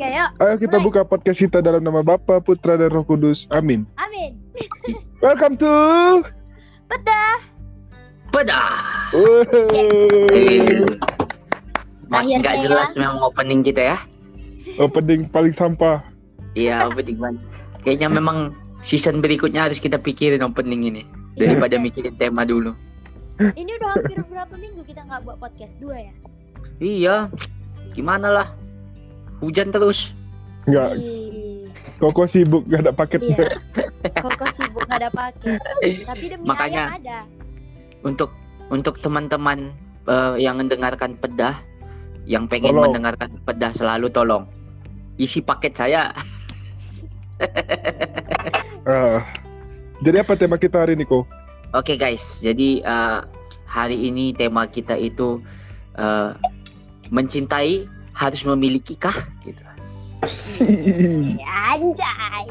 Oke, yuk. Ayo kita Mulai. buka podcast kita dalam nama Bapa, Putra, dan Roh Kudus. Amin. Amin. Welcome to... Pedah. Pedah. Akhirnya nggak ya. jelas memang opening kita ya. Opening paling sampah. Iya opening banget. Kayaknya memang season berikutnya harus kita pikirin opening ini daripada mikirin tema dulu. Ini udah hampir berapa minggu kita nggak buat podcast dua ya? Iya, gimana lah? Hujan terus. Enggak, Koko sibuk gak ada paketnya. Iya. Koko sibuk nggak ada paket. Tapi demi Makanya- ayam ada. Untuk untuk teman-teman eh, yang mendengarkan pedah, yang pengen Tolong. mendengarkan pedah selalu tolong isi paket saya. Ah. Jadi apa tema kita hari ini, Ko? Oke guys, jadi eh, hari ini tema kita itu eh, mencintai harus memiliki kah? Gitu. Anjay.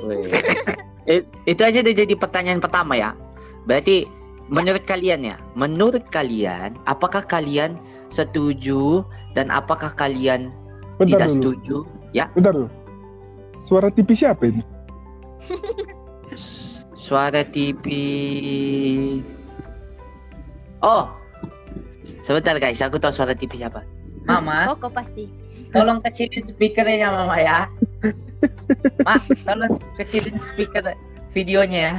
It- itu aja udah jadi pertanyaan pertama ya. Berarti menurut kalian ya, menurut kalian apakah kalian setuju dan apakah kalian Bentar tidak dulu. setuju? Bentar dulu. Suara TV siapa ini? Suara TV. Oh. Sebentar guys, aku tahu suara TV siapa. Mama, Koko pasti. Tolong kecilin speakernya Mama ya. Ma, tolong kecilin speaker videonya ya.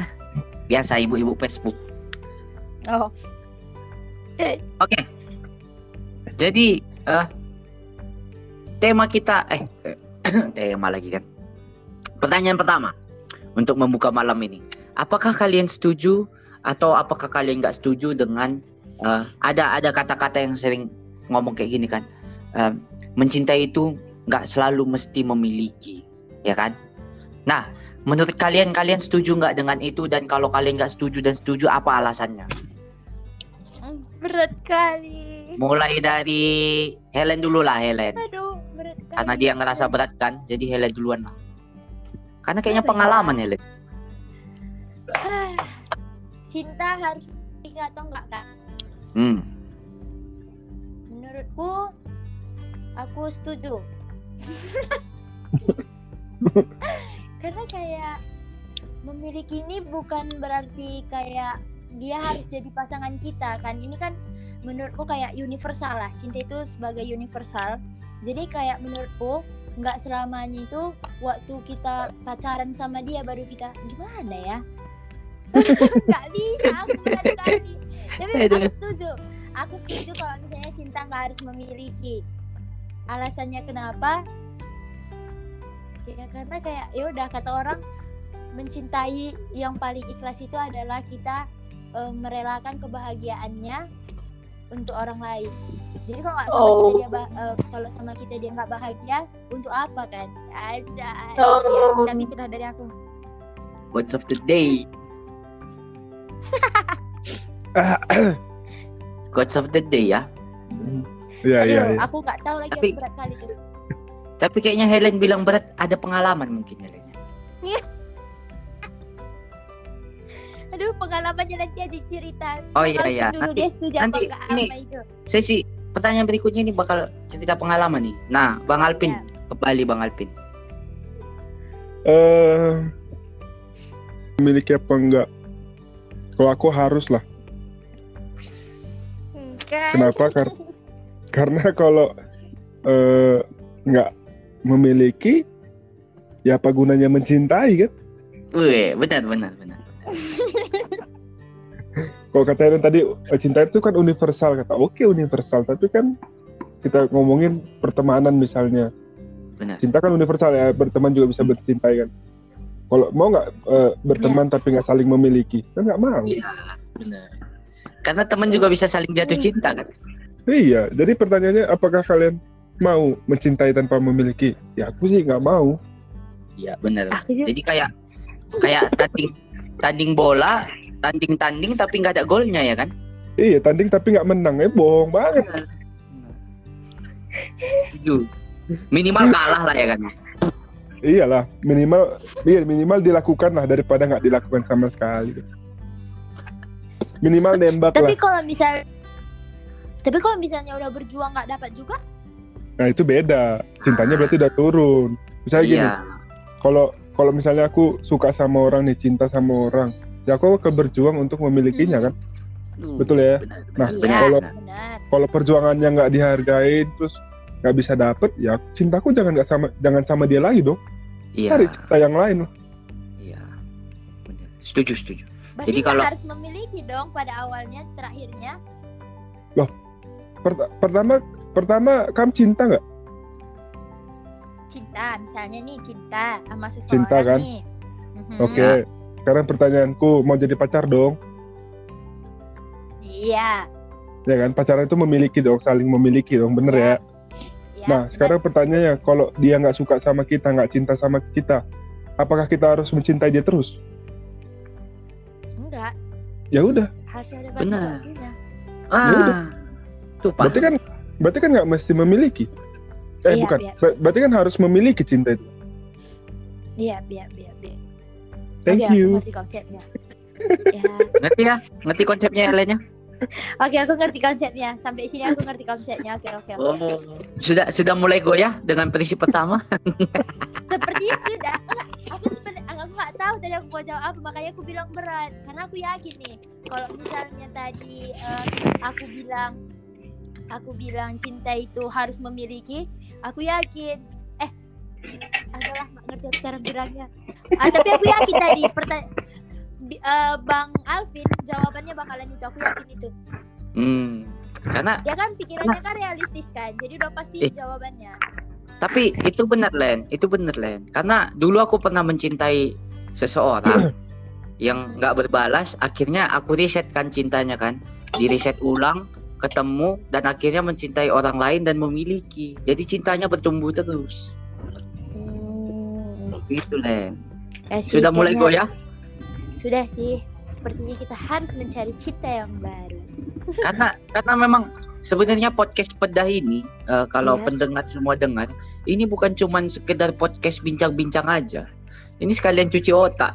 Biasa ibu-ibu Facebook. Oh. Oke. Jadi eh tema kita eh tema lagi kan. Pertanyaan pertama untuk membuka malam ini. Apakah kalian setuju atau apakah kalian nggak setuju dengan eh, ada ada kata-kata yang sering ngomong kayak gini kan? Eh, mencintai itu nggak selalu mesti memiliki, ya kan? Nah, menurut kalian kalian setuju nggak dengan itu dan kalau kalian nggak setuju dan setuju apa alasannya? Berat kali. Mulai dari Helen dulu lah Helen. Aduh, berat kali. Karena dia ngerasa berat kan, jadi Helen duluan lah. Karena kayaknya ya? pengalaman Helen. Ah, Cinta harus atau enggak kak? Hmm. Aku setuju. Karena kayak memiliki ini bukan berarti kayak dia harus jadi pasangan kita kan. Ini kan menurutku kayak universal lah. Cinta itu sebagai universal. Jadi kayak menurutku nggak selamanya itu waktu kita pacaran sama dia baru kita gimana ya? Nggak bisa aku. Tapi aku setuju. Aku setuju kalau misalnya cinta nggak harus memiliki. Alasannya kenapa? Ya karena kayak ya udah kata orang mencintai yang paling ikhlas itu adalah kita eh, merelakan kebahagiaannya untuk orang lain. Jadi kalau sama kita dia eh, kalau sama kita dia nggak bahagia, untuk apa kan? Aja. Ya, tapi itu dah dari aku. Words of the day. Quotes of the day ya. Aduh, iya, iya. aku nggak tahu lagi Tapi- aku berat kali tuh. Tapi kayaknya Helen bilang berat ada pengalaman mungkin Helen. Aduh, pengalamannya nanti aja cerita. Oh iya iya. dulu Nanti nanti ini- itu. sesi pertanyaan berikutnya ini bakal cerita pengalaman nih. Nah, Bang Alpin, Ya. kembali Bang Alpin. Eh, memiliki apa enggak? Kalau aku harus lah. Enggak. Kenapa? Kar- Karena kalau eh, nggak memiliki, ya apa gunanya mencintai kan? Wih, benar benar benar. Kalau kata Eren tadi, eh, cinta itu kan universal. Kata, oke universal. Tapi kan kita ngomongin pertemanan misalnya. Benar. Cinta kan universal ya, berteman juga bisa bercintai kan. Kalau mau nggak eh, berteman tapi nggak saling memiliki, kan nggak mau. Iya, benar. Karena teman juga bisa saling jatuh cinta kan. Iya, jadi pertanyaannya apakah kalian mau mencintai tanpa memiliki? Ya aku sih nggak mau. Iya, benar. Jadi kayak kayak tanding tanding bola, tanding-tanding tapi nggak ada golnya ya kan? Iya, tanding tapi nggak menang, eh bohong banget. Setuju. Minimal kalah lah ya kan. Iyalah, minimal, iya minimal dilakukan lah daripada nggak dilakukan sama sekali. Minimal nembak Tapi lah. kalau misal Tapi kalau misalnya udah berjuang nggak dapat juga, Nah itu beda. Cintanya berarti udah turun. Misalnya gini, Iya. kalau kalau misalnya aku suka sama orang nih, cinta sama orang, ya aku akan berjuang untuk memilikinya kan. Hmm, Betul ya? Benar, Nah, benar, Iya, kalau- benar. Kalau perjuangannya nggak dihargain, terus nggak bisa dapet, ya cintaku jangan nggak sama jangan sama dia lagi dong. Iya. Cari cinta yang lain lah. Iya. Benar. Setuju, setuju. Berarti Jadi kalau- harus memiliki dong pada awalnya, terakhirnya. Pert- pertama pertama kamu cinta nggak? Cinta, misalnya nih cinta sama seseorang Cinta, kan? nih. Mhm. Oke. Sekarang pertanyaanku mau jadi pacar dong, Iya. ya kan? Pacaran itu memiliki dong, saling memiliki dong, bener Iya. ya? Iya, Nah, benar. sekarang pertanyaannya, kalau dia nggak suka sama kita, nggak cinta sama kita, apakah kita harus mencintai dia terus? enggak Ya udah, harus ada Benar. batas waktunya. udah. Ah. Tuh, Pak. berarti kan, berarti kan nggak mesti memiliki. Eh Iya, bukan, iya. Ber- berarti kan harus memiliki cinta itu. Iya, iya, iya, iya. Thank Oke, you. aku ngerti konsepnya. ya. Ngerti ya? Ngerti konsepnya Helennya? Oke, aku ngerti konsepnya. Sampai sini aku ngerti konsepnya. Oke, oke, oke. Oh. Sudah sudah mulai goyah dengan prinsip pertama? Sepertinya sudah. Enggak, aku sebenarnya aku nggak tahu tadi aku mau jawab apa, makanya aku bilang berat. Karena aku yakin nih, kalau misalnya tadi eh, aku bilang aku bilang cinta itu harus memiliki, aku yakin. Eh, adalah nggak ngerti cara bilangnya. Ah, tapi aku yakin tadi pertanyaan Bang Alvin jawabannya bakalan itu. Aku yakin itu. Hmm. Karena Ya kan pikirannya kan realistis kan. Jadi udah pasti Eh. jawabannya. tapi itu benar Len, itu benar Len. Karena dulu aku pernah mencintai seseorang yang nggak berbalas, akhirnya aku reset kan cintanya kan, di reset ulang, ketemu dan akhirnya mencintai orang lain dan memiliki. Jadi cintanya bertumbuh terus. Hmm. Gitu Len. Ya sih, Sudah mulai kayaknya- goyah? Sudah sih. Sepertinya kita harus mencari cinta yang baru. karena karena memang sebenarnya podcast pedah ini eh, kalau Iya. pendengar semua dengar ini bukan cuman sekedar podcast bincang-bincang aja ini sekalian cuci otak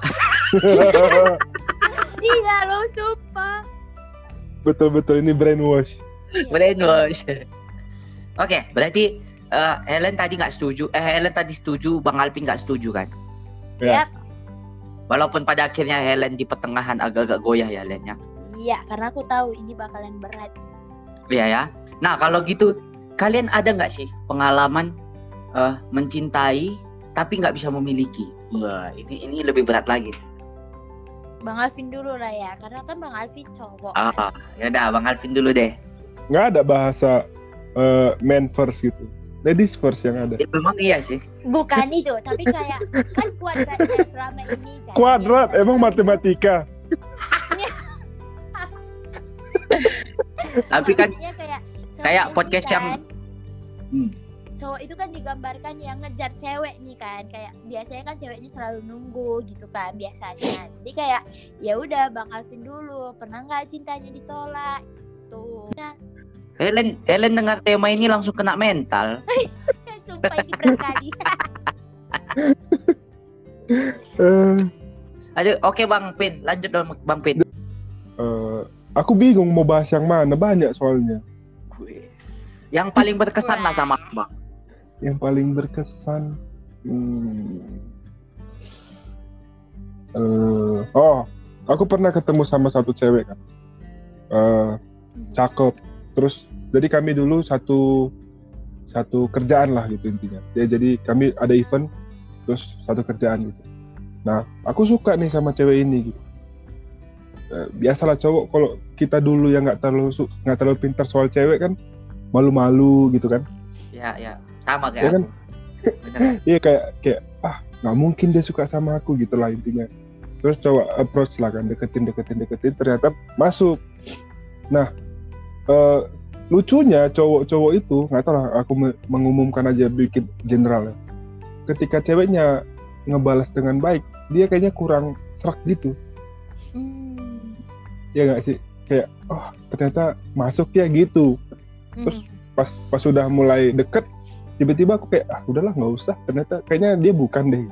iya lo sumpah. Betul-betul ini brainwash. Brainwash oke berarti eh, Helen tadi nggak setuju eh Helen tadi setuju Bang Alvin nggak setuju kan Ya. Yap. walaupun pada akhirnya Helen di pertengahan agak-agak goyah ya Helen ya Iya, karena aku tahu ini bakalan berat. Iya ya nah kalau gitu kalian ada nggak sih pengalaman eh, mencintai tapi nggak bisa memiliki wah ini ini lebih berat lagi Bang Alvin dulu lah ya, karena kan Bang Alvin cowok. Ah, ya udah Bang Alvin dulu deh. Nggak ada bahasa eh, man first gitu. Ladies first yang ada. Ya, memang iya sih. Bukan itu, tapi kayak kan kuadratnya selama ini kayak Kuadrat, dia- emang matematika. Tapi kan kayak kayak podcast yang- kan, Hmm. Cowok itu kan digambarkan yang ngejar cewek nih kan kayak biasanya kan ceweknya selalu nunggu gitu kan biasanya jadi kayak ya udah bang Alvin dulu pernah nggak cintanya ditolak tuh nah Helen Helen dengar tema ini langsung kena mental. sumpah ini berat kali Eh, Aduh, oke Bang Pin, lanjut dong Bang Pin. eh, aku bingung mau bahas yang mana, banyak soalnya. Yang paling berkesan lah sama Bang. Yang paling berkesan. hmm, eh, oh, aku pernah ketemu sama satu cewek kan. Eh, cakep. Terus jadi kami dulu satu satu kerjaan lah gitu intinya. Ya jadi kami ada event terus satu kerjaan gitu. Nah, aku suka nih sama cewek ini gitu. Eh, biasalah cowok kalau kita dulu yang nggak terlalu nggak terlalu pintar soal cewek kan malu-malu gitu kan. Ya, ya. Sama Ya kayak kan? aku. Bener. Iya kayak kayak ah nggak mungkin dia suka sama aku gitu lah intinya. Terus coba approach lah kan deketin deketin deketin ternyata masuk. Nah eh, lucunya cowok-cowok itu nggak tahu lah aku me- mengumumkan aja bikin general ya. Ketika ceweknya ngebalas dengan baik dia kayaknya kurang serak gitu Hmm. ya nggak sih kayak oh ternyata masuk ya gitu Terus- pas pas sudah mulai deket tiba-tiba aku kayak ah udahlah nggak usah. Ternyata kayaknya dia bukan deh.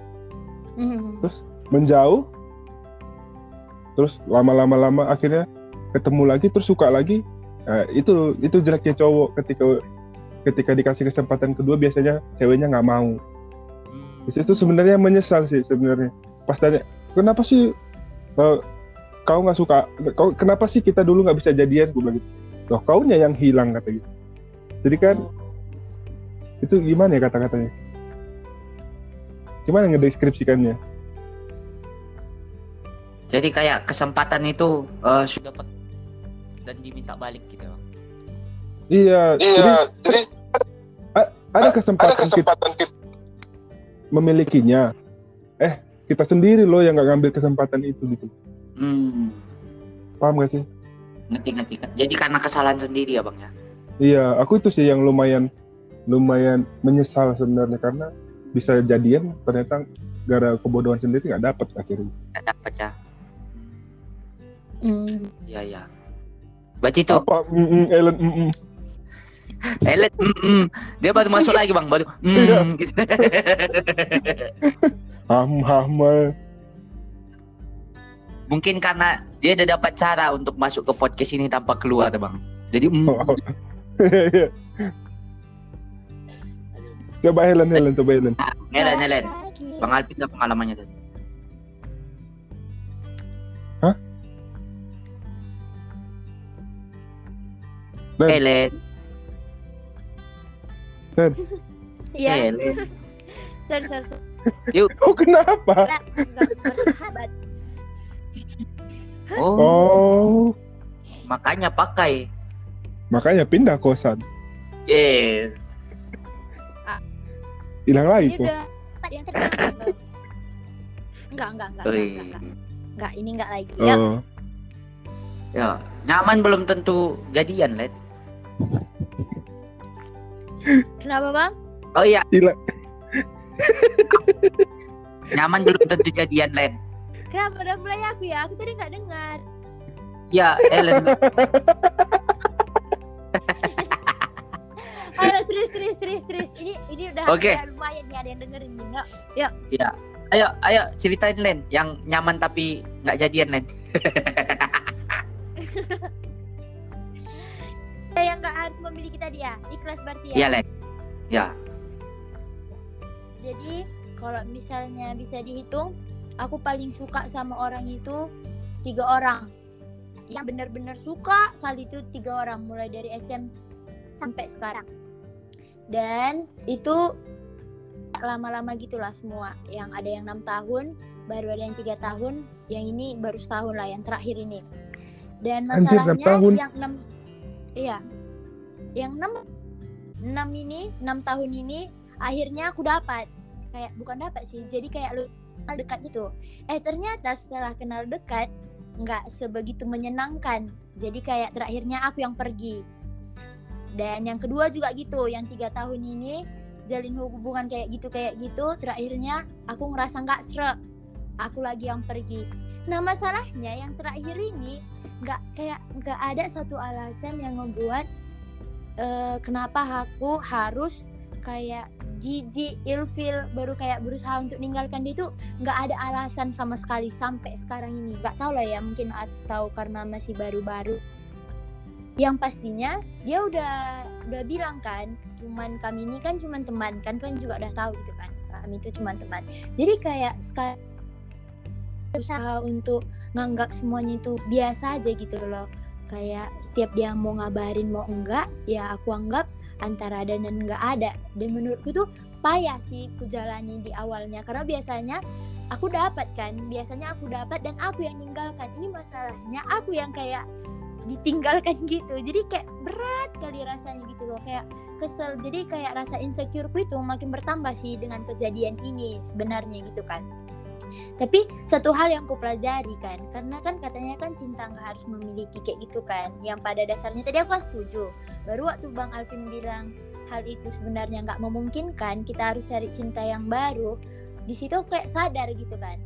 Hmm. Terus? menjauh. Terus lama-lama lama akhirnya ketemu lagi terus suka lagi. Nah, itu itu jeleknya cowok ketika ketika dikasih kesempatan kedua biasanya ceweknya nggak mau. Hmm. di situ sebenarnya menyesal sih sebenarnya. Pas tanya kenapa sih eh, kau nggak suka? Kau kenapa sih kita dulu nggak bisa jadian? Gue bilang gitu. Loh kaunya yang hilang kata gitu jadi kan itu gimana ya kata-katanya gimana ngedeskripsikannya Jadi kayak kesempatan itu eh, sudah pet- dan diminta balik gitu. Bang. iya, jadi jadi ada kesempatan, kita memilikinya eh kita sendiri loh yang nggak ngambil kesempatan itu gitu Hmm, paham gak sih ngerti-ngerti. Jadi karena kesalahan sendiri ya bang ya. Iya, aku itu sih yang lumayan lumayan menyesal sebenarnya karena bisa jadian ternyata gara kebodohan sendiri nggak dapet akhirnya. Nggak dapat ya. Iya ya. Berarti itu Apa? Mm -mm, Ellen, mm -mm. Elet, mm, mm. dia baru masuk lagi bang, baru Iya. mm, gitu. Ham ham. Mungkin karena dia udah dapat cara untuk masuk ke podcast ini tanpa keluar bang. Jadi mm, coba Helen, Helen, coba Helen. Helen, Helen. Lagi. Bang Alvin nggak pengalamannya tadi. Hah? Dan- Helen, Iya. Helen. sorry, sorry, sorry. Oh kenapa? Bersahabat. Oh, Oh, makanya pakai. makanya pindah kosan. Yes. Hilang lagi Ini kok. udah yang. Enggak, enggak, enggak, enggak, enggak, enggak. Enggak, ini enggak lagi. Ya, Oh, Ya, nyaman belum tentu jadian, Let. kenapa bang? Oh iya, hilang. nyaman belum tentu jadian, Len. Kenapa udah mulai aku ya? Aku tadi nggak dengar. Ya, Ellen. Ayo serius, serius, serius, serius. Ini ini udah udah lumayan nih ada yang dengerin nih. Nggak? Ayo, ayo ceritain Len yang nyaman tapi nggak jadian, Len. Yang nggak harus memiliki tadi ya. Ikhlas berarti ya. Iya, Len. Ya. Jadi kalau misalnya bisa dihitung, aku paling suka sama orang itu tiga orang. Yang benar-benar suka kali itu tiga orang mulai dari SM sampai sekarang. Dan itu lama-lama gitulah semua. Yang ada yang enam tahun, baru ada yang tiga tahun, yang ini baru setahun lah yang terakhir ini. Dan Anjir, masalahnya tahun. yang enam, iya, yang enam, enam ini, enam tahun ini akhirnya aku dapat kayak bukan dapat sih jadi kayak lu kenal dekat gitu eh ternyata setelah kenal dekat nggak sebegitu menyenangkan jadi kayak terakhirnya aku yang pergi dan yang kedua juga gitu yang tiga tahun ini jalin hubungan kayak gitu kayak gitu terakhirnya aku ngerasa nggak serak aku lagi yang pergi nah masalahnya yang terakhir ini nggak kayak nggak ada satu alasan yang membuat eh, kenapa aku harus kayak jijik, ilfil, baru kayak berusaha untuk meninggalkan dia itu nggak ada alasan sama sekali sampai sekarang ini. Nggak tahu lah ya, mungkin atau karena masih baru-baru. Yang pastinya dia udah udah bilang kan, cuman kami ini kan cuman teman kan kalian juga udah tahu gitu kan, kami itu cuman teman. Jadi kayak sekarang berusaha untuk nganggap semuanya itu biasa aja gitu loh. Kayak setiap dia mau ngabarin mau enggak, ya aku anggap antara ada dan nggak ada dan menurutku tuh payah sih ku jalani di awalnya karena biasanya aku dapat kan biasanya aku dapat dan aku yang ninggalkan ini masalahnya aku yang kayak ditinggalkan gitu. Jadi kayak berat kali rasanya gitu loh. Kayak kesel. Jadi kayak rasa insecureku itu makin bertambah sih dengan kejadian ini sebenarnya gitu kan. Tapi satu hal yang ku pelajari kan karena kan katanya kan cinta nggak harus memiliki kayak gitu kan. Yang pada dasarnya tadi aku setuju. Baru waktu bang Alvin bilang hal itu sebenarnya nggak memungkinkan kita harus cari cinta yang baru di situ kayak sadar gitu kan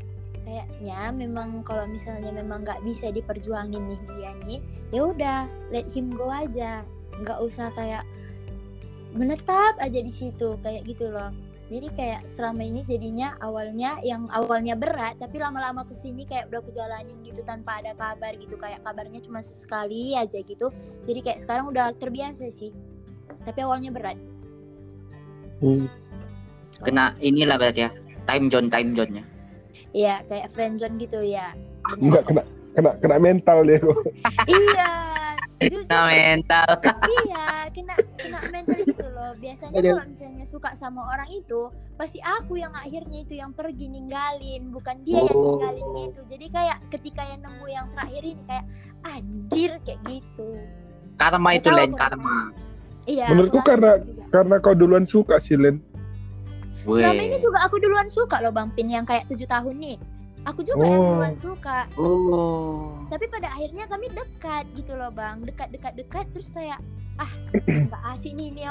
kayaknya memang kalau misalnya memang nggak bisa diperjuangin nih dia nih ya udah let him go aja nggak usah kayak menetap aja di situ kayak gitu loh jadi kayak selama ini jadinya awalnya yang awalnya berat tapi lama-lama ke sini kayak udah aku jalanin gitu tanpa ada kabar gitu kayak kabarnya cuma sekali aja gitu jadi kayak sekarang udah terbiasa sih tapi awalnya berat Hmm. Kena inilah berarti ya. time zone time zone-nya. Iya, kayak friendzone gitu ya. Enggak kena kena kena mental dia kok. iya. Jujur, Nah, mental. iya, kena kena mental gitu loh. Biasanya kalau misalnya suka sama orang itu, pasti aku yang akhirnya itu yang pergi ninggalin, bukan dia yang Oh. ninggalin gitu. Jadi kayak ketika yang nemu yang terakhir ini kayak anjir kayak gitu. Karma itu lain karma. Iya. Menurutku karena- gitu juga. Karena kau duluan suka sih Len. Selama ini juga aku duluan suka loh Bang Pin yang kayak tujuh tahun nih. Aku juga yang Oh. duluan suka. Oh. Tapi pada akhirnya kami dekat gitu loh Bang. Dekat-dekat-dekat terus kayak ah nggak asik nih nih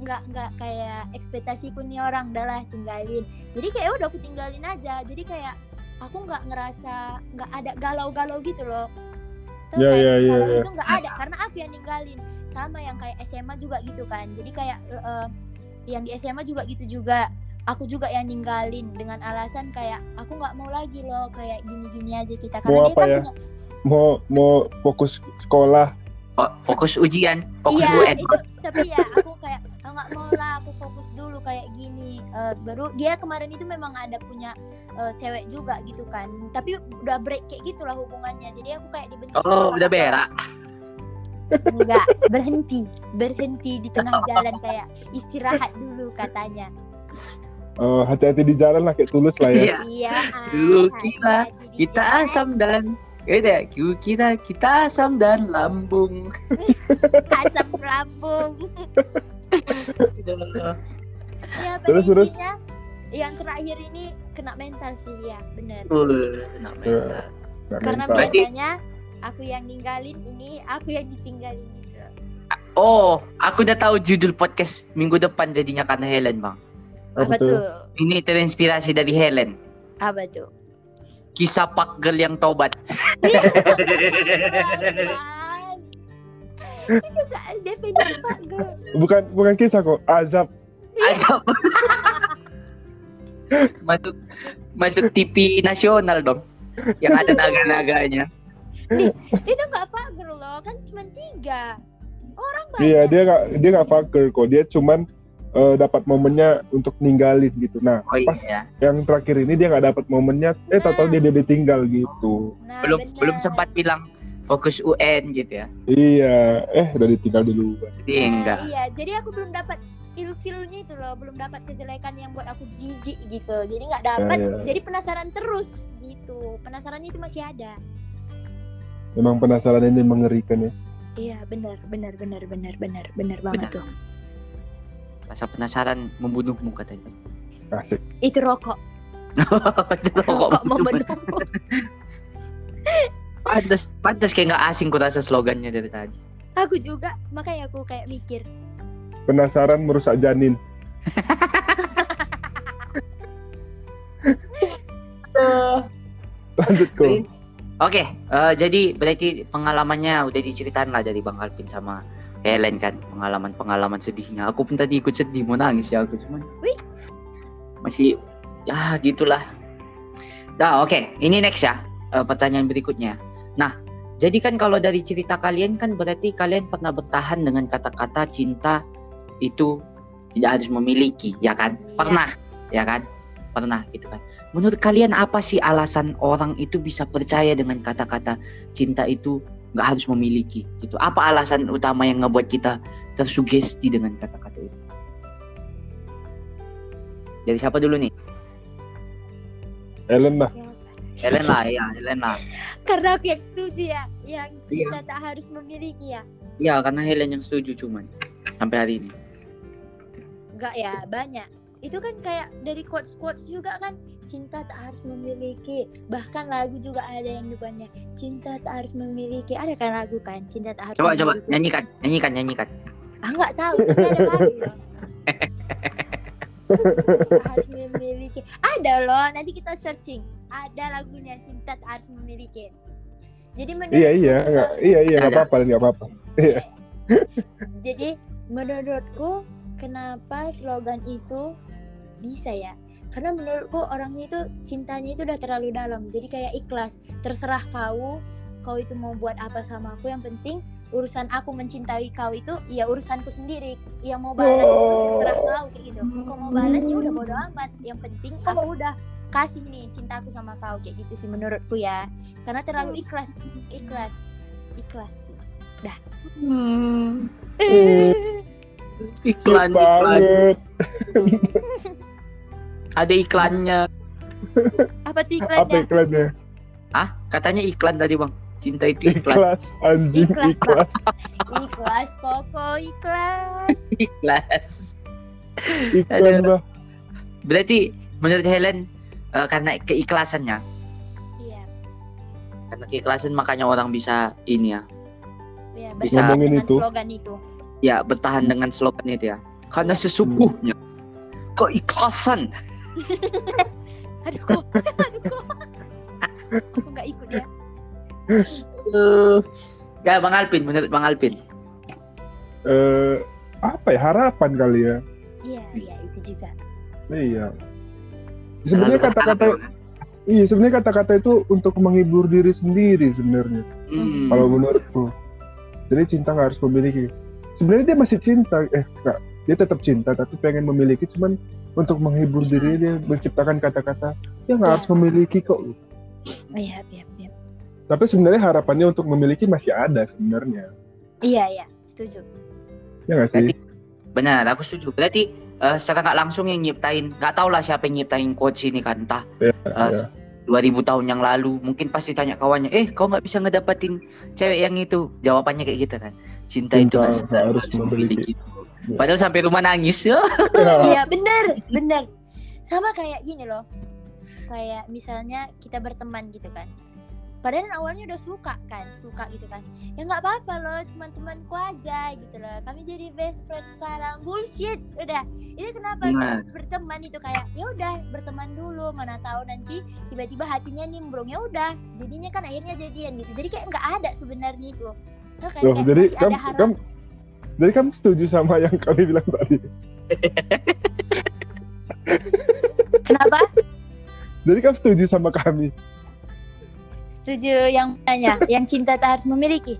nggak nggak kayak ekspektasiku nih orang udah lah tinggalin. Jadi kayak udah aku tinggalin aja. Jadi kayak aku nggak ngerasa nggak ada galau-galau gitu loh. Ya, kan? ya, ya, Galau ya. itu nggak ada karena aku yang ninggalin. Sama yang kayak SMA juga gitu kan. Jadi kayak eh, yang di SMA juga gitu juga aku juga yang ninggalin dengan alasan kayak aku nggak mau lagi loh kayak gini-gini aja kita karena Mau dia apa kan ya? punya Mau mau fokus sekolah. Fo- Fokus ujian, fokus iya UN. itu tapi ya aku kayak "Ah, nggak mau lah aku fokus dulu kayak gini Eh, baru dia kemarin itu memang ada punya eh, cewek juga gitu kan tapi udah break kayak gitulah hubungannya jadi aku kayak dibenci Oh, udah berak. enggak berhenti berhenti di tengah jalan kayak istirahat dulu katanya Eh, hati-hati di jalan lah kayak tulus lah ya. Iya. iya Dulu Kita jalan. asam dan Beda, kita kita asam dan lambung. asam lambung ya Terus, terus. yang terakhir ini kena mental sih ya bener Uh, enak mental. Karena mental. Berarti- biasanya aku yang ninggalin ini aku yang ditinggalin itu Oh, aku udah tahu judul podcast minggu depan jadinya karena Helen, Bang. Apa apa tuh? tuh Ini terinspirasi dari Helen. apa tuh Kisah Pak Girl yang tobat. itu. Bukan bukan kisah kok, azab. Azab. masuk masuk TV nasional dong. Yang ada naga-naganya. itu gak Pak Girl loh kan cuma tiga orang banyak Iya, dia nggak dia nggak fucker kok. Dia cuman eh, dapat momennya untuk ninggalin gitu. Nah, Oh pas iya. yang terakhir ini dia nggak dapat momennya, eh tahu-tahu dia, dia ditinggal gitu. Nah, Belum bener. belum sempat bilang fokus UN gitu ya. Iya, eh udah ditinggal dulu. Jadi Nah, enggak. iya jadi aku belum dapat ilfilnya itu loh belum dapat kejelekan yang buat aku jijik gitu jadi nggak dapat Ya, ya. jadi penasaran terus gitu penasarannya itu masih ada Memang penasaran ini mengerikan ya. iya benar benar benar benar benar benar banget Benar. tuh Rasa penasaran membunuhmu katanya. Asik. itu rokok Itu rokok rokok membunuh. membunuh Pantes, pantes kayak nggak asing ku rasa slogannya dari tadi. aku juga makanya aku kayak mikir Penasaran merusak janin. Lanjut kok. Oke, eh, jadi berarti pengalamannya udah diceritain lah dari Bang Alvin sama Helen kan, pengalaman-pengalaman sedihnya. Aku pun tadi ikut sedih, mau nangis ya aku cuman. Wih. Masih, ya gitulah. Nah, oke, ini next ya, eh, pertanyaan berikutnya. Nah, jadi kan kalau dari cerita kalian kan berarti kalian pernah bertahan dengan kata-kata cinta itu tidak harus memiliki, ya kan? Iya. Pernah, ya kan? Pernah gitu kan. Menurut kalian apa sih alasan orang itu bisa percaya dengan kata-kata cinta itu nggak harus memiliki gitu? Apa alasan utama yang ngebuat kita tersugesti dengan kata-kata itu? Jadi siapa dulu nih? Ellen lah. Helen lah, ya Helen lah. karena aku yang setuju ya yang Iya. cinta tak harus memiliki ya Iya, karena Helen yang setuju cuman sampai hari ini. enggak ya banyak itu kan kayak dari quotes quotes juga kan cinta tak harus memiliki. Bahkan lagu juga ada yang depannya cinta tak harus memiliki. Ada kan lagu kan cinta tak harus Coba coba memiliki. nyanyikan, nyanyikan, nyanyikan. ah nggak tahu tapi ada lagu loh. Tak harus memiliki. Ada loh nanti kita searching. Ada lagunya cinta tak harus memiliki. Jadi menurut Iya iya nggak iya iya nggak apa-apa nggak apa-apa. jadi menurutku kenapa slogan itu bisa ya. Karena menurutku orang itu cintanya itu udah terlalu dalam. Jadi kayak ikhlas terserah kau kau itu mau buat apa sama aku. Yang penting urusan aku mencintai kau itu ya urusanku sendiri. Yang mau balas itu Oh. terserah kau kayak gitu. Kau mau balas ya udah bodo amat. Yang penting aku udah kasih nih cintaku sama kau kayak gitu sih menurutku ya. Karena terlalu ikhlas ikhlas ikhlas. Hmm. Iklan, iklan. Ada iklannya. apa tuh Apa iklannya iklannya? Ah, katanya iklan tadi bang. Cinta itu iklan. Ikhlas, anjing Ikhlas, ikhlas. ikhlas pokok ikhlas Ikhlas. Iklan lah. Berarti menurut Helen eh, karena keikhlasannya, iya karena keikhlasan makanya orang bisa ini ya, ya Bisa ngomongin dengan itu. slogan itu ya bertahan dengan slogan itu ya. Karena sesungguhnya keikhlasan. aduh kok aduh kok aku nggak ikut ya Eh, ya Bang Alpin, menurut Bang Alpin. Eh, apa ya harapan kali ya? iya iya itu juga Iya. Sebenarnya kata-kata ya, iya sebenarnya kata-kata itu untuk menghibur diri sendiri sebenarnya. Hmm. Kalau menurutku. Jadi cinta nggak harus memiliki. Sebenarnya dia masih cinta, eh enggak, dia tetap cinta tapi pengen memiliki cuman untuk menghibur Iya. diri dia menciptakan kata-kata ya nggak Iya. harus memiliki kok. iya iya iya Tapi sebenarnya harapannya untuk memiliki masih ada sebenarnya. iya iya setuju Ya nggak sih? Berarti benar, aku setuju. Berarti eh, secara nggak langsung yang nyiptain, nggak tahu lah siapa yang nyiptain quotes ini kan, entah Ya, eh, ya. 2000 tahun yang lalu, mungkin pasti tanya kawannya, eh kau nggak bisa ngedapatin cewek yang itu, jawabannya kayak gitu kan, cinta, itu Cinta selalu harus harus memiliki. Ya. Padahal sampai rumah nangis ya. iya. Bener bener. Sama kayak gini loh. Kayak misalnya kita berteman gitu kan. Padahal awalnya udah suka kan suka gitu kan. Ya nggak apa-apa loh cuman temanku aja gitu loh. Kami jadi best friend sekarang. Bullshit udah. Itu kenapa Nah. berteman itu kayak ya udah berteman dulu mana tahu nanti tiba-tiba hatinya nimbrung. Ya udah jadinya kan akhirnya jadian gitu. Jadi kayak nggak ada sebenarnya itu. Tuh kan Loh, kayak jadi masih kamu, ada harapan. kamu, jadi kamu setuju sama yang kami bilang tadi. kenapa Jadi kamu setuju sama kami. setuju yang nanya yang cinta tak harus memiliki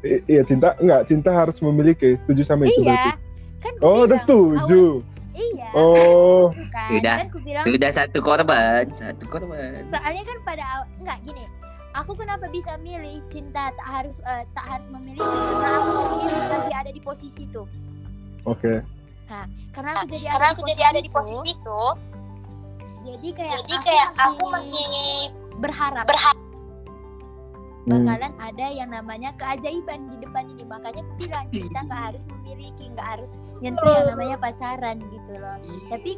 I- iya cinta enggak cinta harus memiliki. Setuju sama itu iya berarti. kan ku Oh, udah setuju. awal- iya Oh, kan Sudah. kan bilang Sudah satu korban, satu korban. soalnya kan pada awal enggak gini aku kenapa bisa milih cinta tak harus eh, tak harus memiliki karena aku mungkin lagi ada di posisi itu. Oke. karena aku jadi karena ada aku di jadi ada di posisi itu. Jadi kayak jadi kayak aku masih masih berharap. berharap. Hmm. bakalan ada yang namanya keajaiban di depan ini. Makanya aku bilang kita nggak harus memiliki nggak harus nyentuh yang namanya pacaran gitu loh. Tapi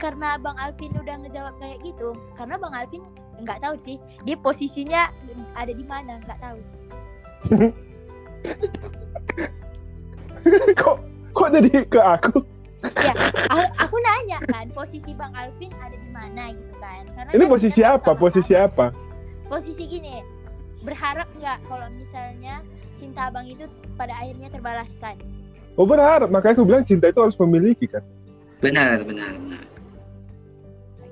karena bang Alvin udah ngejawab kayak gitu karena bang Alvin nggak tahu sih dia posisinya ada di mana nggak tahu kok kok jadi ke aku? A- aku nanya kan posisi bang Alvin ada di mana gitu kan karena Ini kan posisi apa? sama-sama- Posisi apa? posisi gini berharap nggak kalau misalnya cinta abang itu pada akhirnya terbalaskan Oh berharap, makanya aku bilang cinta itu harus memiliki kan. Benar, benar, benar.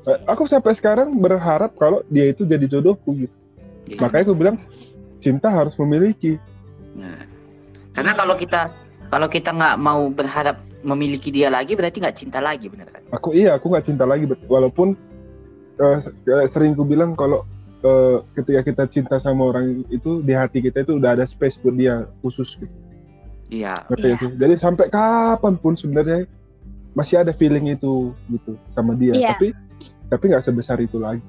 Eh, Aku sampai sekarang berharap kalau dia itu jadi jodohku gitu. Iya. Makanya aku bilang cinta harus memiliki. Nah, karena kalau kita kalau kita nggak mau berharap memiliki dia lagi, berarti nggak cinta lagi, benar kan? Aku iya, aku nggak cinta lagi. Walaupun eh, eh, sering ku bilang kalau eh, ketika kita cinta sama orang itu di hati kita itu udah ada space buat dia khusus gitu. Iya. Sih? Jadi sampai kapan pun sebenarnya masih ada feeling itu gitu sama dia. Iya. Tapi tapi nggak sebesar itu lagi.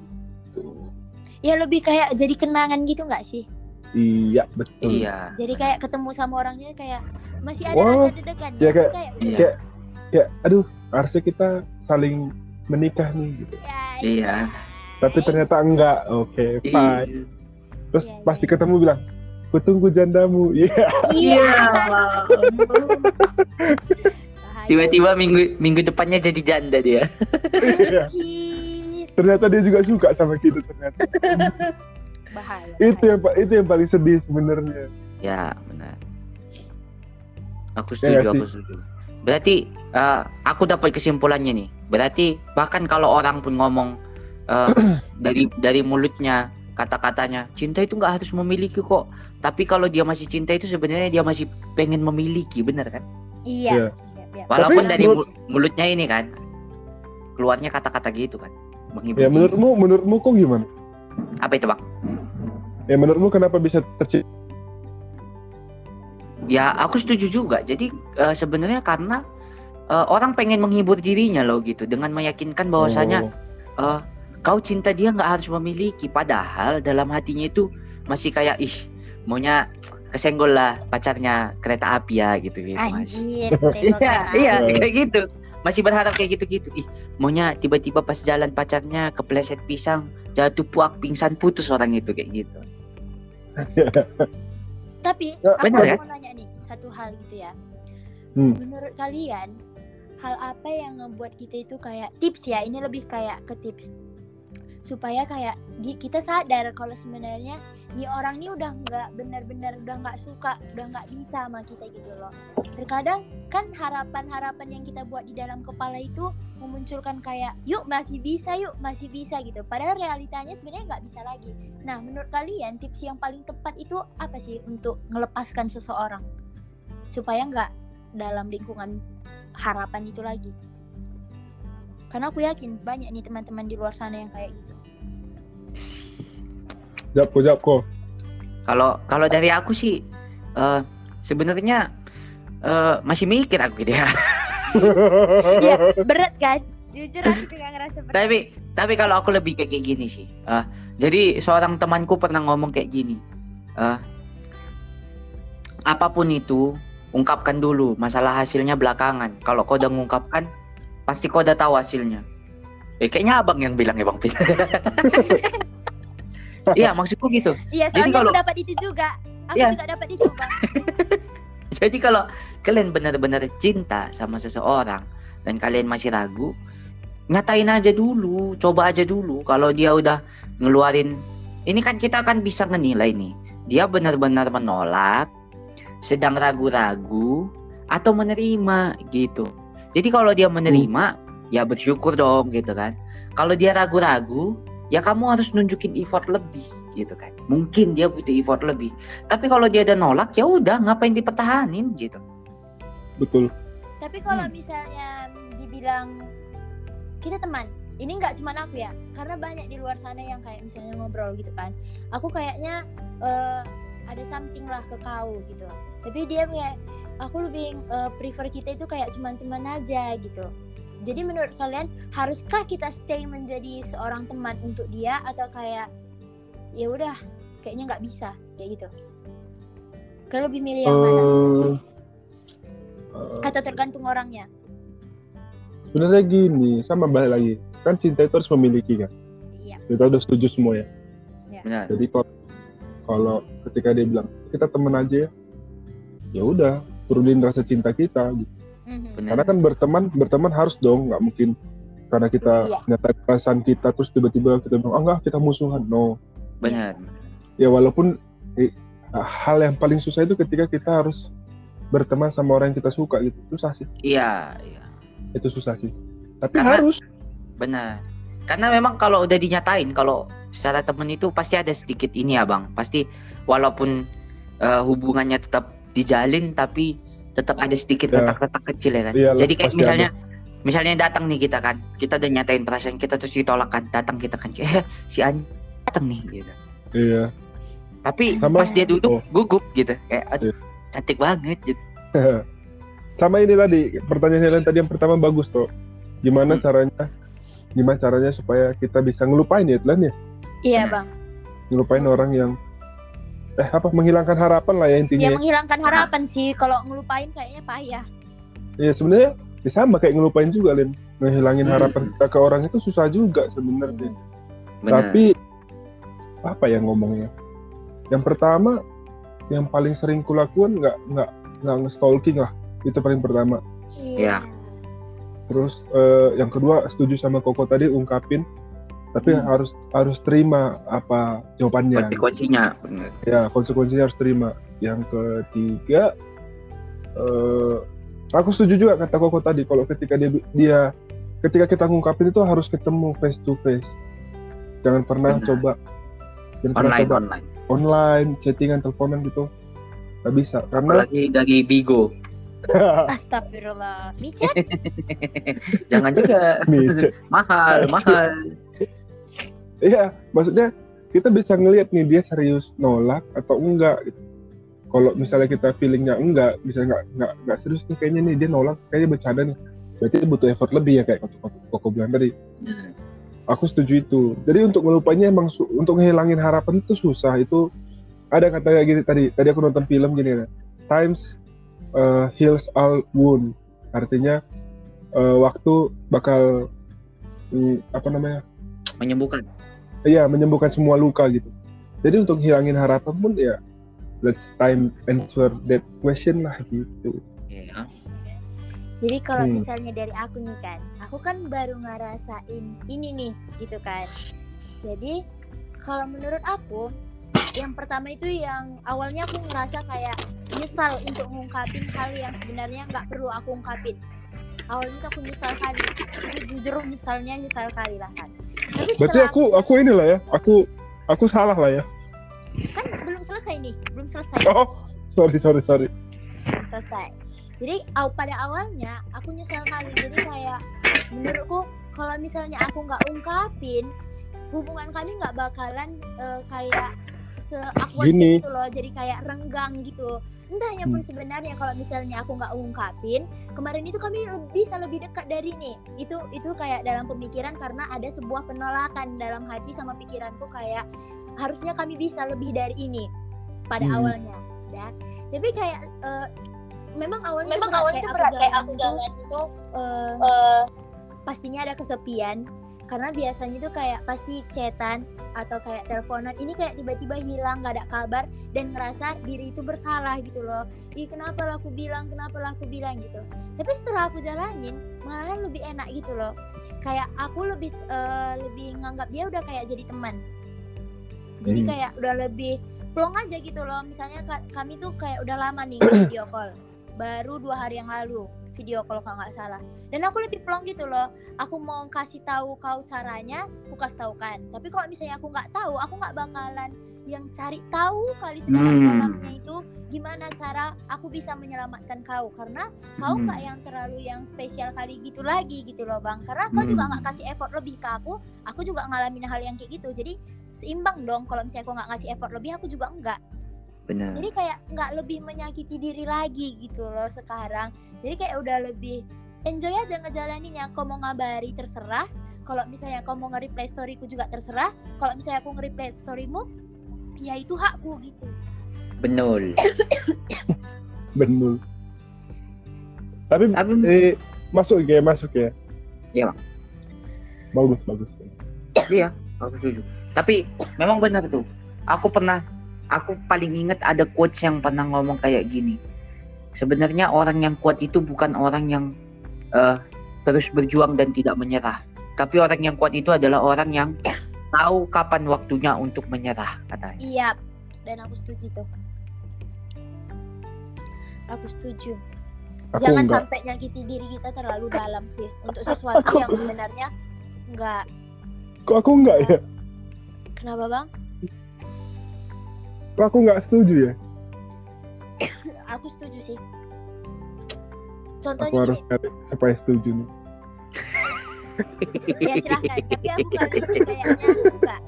Gitu. ya lebih kayak jadi kenangan gitu nggak sih Iya betul. Iya. jadi kayak ketemu sama orangnya kayak masih ada Wah, rasa dedegan ya kayak- kayak Iya. Kayak kayak aduh harusnya kita saling menikah nih gitu. ya, Iya. Tapi ternyata enggak. Oke, Iya. fine. Terus Iya, pasti iya. ketemu bilang, "Kutunggu jandamu." Iya. iya Tiba-tiba minggu minggu depannya jadi janda dia. Ternyata dia juga suka sama kita ternyata. bahaya itu yang itu yang paling sedih sebenarnya. Ya, benar. Aku Ya setuju, nggak aku setuju. Berarti eh, aku dapat kesimpulannya nih. Berarti bahkan kalau orang pun ngomong eh, dari dari mulutnya kata-katanya cinta itu nggak harus memiliki kok tapi kalau dia masih cinta itu sebenarnya dia masih pengen memiliki benar kan Iya. Iya. Iya, iya. walaupun Tapi dari mulutnya ini kan keluarnya kata-kata gitu kan menghibur Ya diri. menurutmu menurutmu kok gimana? apa itu bang Ya menurutmu kenapa bisa tercipta? ya aku setuju juga jadi eh, sebenarnya karena eh, orang pengen menghibur dirinya loh gitu dengan meyakinkan bahwasanya Oh, eh, kau cinta dia nggak harus memiliki padahal dalam hatinya itu masih kayak ih maunya kesenggol lah pacarnya kereta api ya gitu gitu mas Anjir. iya iya api. kayak gitu masih berharap kayak gitu gitu ih maunya tiba-tiba pas jalan pacarnya kepleset pisang jatuh puak pingsan putus orang itu kayak gitu Tapi Ya, aku benar ya? mau nanya nih satu hal gitu ya. Hmm. Menurut kalian hal apa yang ngebuat kita itu kayak tips ya? Ini lebih kayak ke tips supaya kayak kita sadar kalau sebenarnya nih orang ini udah nggak benar-benar udah nggak suka, udah nggak bisa sama kita gitu loh. Terkadang kan harapan-harapan yang kita buat di dalam kepala itu memunculkan kayak yuk masih bisa yuk masih bisa gitu. Padahal realitanya sebenarnya nggak bisa lagi. Nah, menurut kalian tips yang paling tepat itu apa sih untuk melepaskan seseorang supaya nggak dalam lingkungan harapan itu lagi? Karena aku yakin banyak nih teman-teman di luar sana yang kayak gitu. Jawab kok, jawab kok. kalau kalau dari aku sih eh, sebenarnya eh, masih mikir aku gitu ya Iya, berat kan? Jujur aku juga ngerasa berat. tapi tapi kalau aku lebih kayak kayak gini sih Eh, jadi seorang temanku pernah ngomong kayak gini Eh, apa pun itu ungkapkan dulu masalah hasilnya belakangan kalau kau udah mengungkapkan pasti kau udah tahu hasilnya eh kayaknya abang yang bilang ya bang Pin iya maksudku gitu Iya, Jadi soalnya kalau- aku dapat itu juga. Aku Iya. juga dapat itu, Bang. Jadi kalau kalian benar-benar cinta sama seseorang dan kalian masih ragu, nyatain aja dulu, coba aja dulu. Kalau dia udah ngeluarin, ini kan kita kan bisa menilai nih, dia benar-benar menolak, sedang ragu-ragu, atau menerima gitu. Jadi kalau dia menerima, ya bersyukur dong gitu kan. Kalau dia ragu-ragu, ya kamu harus nunjukin effort lebih gitu kan. Mungkin dia butuh effort lebih. Tapi kalau dia udah nolak, ya udah ngapain dipertahanin gitu. Betul. Tapi kalau Hmm. misalnya dibilang kita teman, ini nggak cuma aku ya, karena banyak di luar sana yang kayak misalnya ngobrol gitu kan. Aku kayaknya eh, ada something lah ke kau gitu. Tapi dia kayak aku lebih eh, prefer kita itu kayak cuma teman aja gitu. Jadi menurut kalian haruskah kita stay menjadi seorang teman untuk dia atau kayak ya udah kayaknya nggak bisa kayak gitu. Kalian lebih milih yang mana? Eh, Atau tergantung orangnya? sebenarnya gini, sama balik lagi. Kan cinta itu harus memiliki kan. Iya. Kita udah setuju semua ya. Benar. Jadi kalau kalau ketika dia bilang kita temen aja ya, ya udah turunin rasa cinta kita. gitu. Mhm. Benar. Karena kan berteman berteman harus dong, nggak mungkin karena kita Iya. nyatain perasaan kita terus tiba-tiba kita bilang oh enggak kita musuhan. No. Benar. Ya walaupun eh, hal yang paling susah itu ketika kita harus berteman sama orang yang kita suka gitu. Susah sih. Iya, iya. Itu susah sih. Tapi Karena- harus. Benar. Karena memang kalau udah dinyatain kalau secara temen itu pasti ada sedikit ini ya bang. Pasti walaupun eh, hubungannya tetap dijalin tapi tetap ada sedikit Ya. retak-retak kecil ya kan. Iyalah, Jadi kayak misalnya misalnya datang nih kita kan, kita udah nyatain perasaan kita terus ditolak kan, datang kita kan, eh si An datang nih gitu. Iya. Tapi Sama- pas dia duduk oh. gugup gitu, kayak aduh Iya. cantik banget gitu. sama ini tadi pertanyaan Helen tadi yang pertama bagus tuh. Gimana Hmm. caranya? Gimana caranya supaya kita bisa ngelupain ya, Tlen ya? Iya bang. Ngelupain orang yang eh apa menghilangkan harapan lah ya Ya intinya. menghilangkan harapan sih. Kalau ngelupain kayaknya payah. Ya sebenarnya ya sama kayak ngelupain juga, Len. Ngehilangin Hmm. harapan kita ke orang itu susah juga sebenarnya. Benar. Tapi apa ya ngomongnya? Yang pertama, yang paling sering kulakukan nggak nggak nggak nge-stalking lah. Itu paling pertama. Iya. Terus eh, yang kedua setuju sama Koko tadi ungkapin, tapi Hmm. harus harus terima apa jawabannya. Konsekuensinya. Ya konsekuensinya harus terima. Yang ketiga, eh, aku setuju juga kata Koko tadi kalau ketika dia dia ketika kita ngungkapin itu harus ketemu face to face. Jangan pernah Benar. coba Jangan pernah online coba online online, chattingan, teleponan gitu. Gak bisa karena apalagi dari Bigo Astagfirullah. Micet? jangan juga chat. mahal mahal iya, maksudnya kita bisa ngelihat nih dia serius nolak atau enggak gitu. Kalau misalnya kita feelingnya enggak, bisa enggak enggak enggak serius nih kayaknya nih dia nolak, kayaknya bercanda nih. Berarti butuh effort lebih ya kayak koko, koko bilang tadi. Aku setuju itu. Jadi untuk ngelupanya emang untuk ngehilangin harapan itu susah. Itu ada kata kayak gini tadi. Tadi aku nonton film gini ya. Times uh, heals all wound. Artinya uh, waktu bakal mm, apa namanya? menyembuhkan Iya, menyembuhkan semua luka gitu. Jadi untuk hilangin harapan pun ya let's time answer that question lah gitu. ya Jadi kalau Hmm. misalnya dari aku nih kan, aku kan baru ngerasain ini nih, gitu kan. Jadi kalau menurut aku, yang pertama itu yang awalnya aku ngerasa kayak nyesal untuk ngungkapin hal yang sebenarnya nggak perlu aku ungkapin. Awalnya aku nyesal kali, itu jujur nyesalnya nyesal kali lah kan. Tapi Berarti aku aku inilah ya. Aku aku salah lah ya. kan belum selesai nih, belum selesai. Oh, sorry sorry sorry. belum selesai. Jadi aw- pada awalnya aku nyesel kali. Jadi kayak menurutku kalau misalnya aku nggak ungkapin hubungan kami nggak bakalan eh, kayak Gini. gitu loh. Jadi kayak renggang gitu. Entahnya pun Hmm. sebenarnya kalau misalnya aku nggak ungkapin kemarin itu kami bisa lebih dekat dari nih. Itu itu kayak dalam pemikiran karena ada sebuah penolakan dalam hati sama pikiranku kayak harusnya kami bisa lebih dari ini pada Hmm. awalnya. Ya. Tapi kayak eh, memang awalnya memang awalnya itu berat kayak aku itu, jalan itu eh, eh, pastinya ada kesepian karena biasanya tuh kayak pasti chatan atau kayak teleponan ini kayak tiba-tiba hilang nggak ada kabar dan ngerasa diri itu bersalah gitu loh. Ih kenapa lah aku bilang kenapa lah aku bilang gitu. Tapi setelah aku jalanin malahan lebih enak gitu loh. Kayak aku lebih eh, lebih nganggap dia udah kayak jadi teman. Jadi Hmm. kayak udah lebih plong aja gitu loh. Misalnya ka- kami tuh kayak udah lama nih video call. Baru dua hari yang lalu video kalau nggak salah. Dan aku lebih plong gitu loh. Aku mau kasih tahu kau caranya aku kasih tahu kan. Tapi kalau misalnya aku nggak tahu aku nggak bakalan yang cari tahu kali sedalam-dalamnya Hmm. itu gimana cara aku bisa menyelamatkan kau. Karena kau Hmm. nggak yang terlalu yang spesial kali gitu lagi gitu loh bang. Karena kau juga Hmm. nggak kasih effort lebih ke aku aku juga ngalamin hal yang kayak gitu. Jadi seimbang dong kalau misalnya aku nggak ngasih effort lebih aku juga enggak benar. Jadi kayak nggak lebih menyakiti diri lagi gitu loh sekarang. Jadi kayak udah lebih enjoy aja ngejalaninnya. Kau mau ngabari terserah. Kalau misalnya kau mau nge-reply storyku juga terserah. Kalau misalnya aku nge-reply storymu ya itu hakku gitu. Benar. Benar. Tapi tapi eh, masuk ya masuk ya. Iya, Bang. Bagus bagus. iya aku setuju. Tapi memang benar tuh aku pernah aku paling ingat ada coach yang pernah ngomong kayak gini. Sebenarnya orang yang kuat itu bukan orang yang eh, terus berjuang dan tidak menyerah. Tapi orang yang kuat itu adalah orang yang tahu kapan waktunya untuk menyerah katanya. Iya dan aku setuju tuh. Aku setuju. Aku jangan enggak. sampai nyakiti diri kita terlalu dalam sih. Untuk sesuatu Aku- yang sebenarnya nggak Kok aku enggak ya? kenapa bang Kok aku enggak setuju ya? aku setuju sih. Aku contohnya harus gini cari supaya setuju nih. ya silahkan. Tapi aku ini kayaknya enggak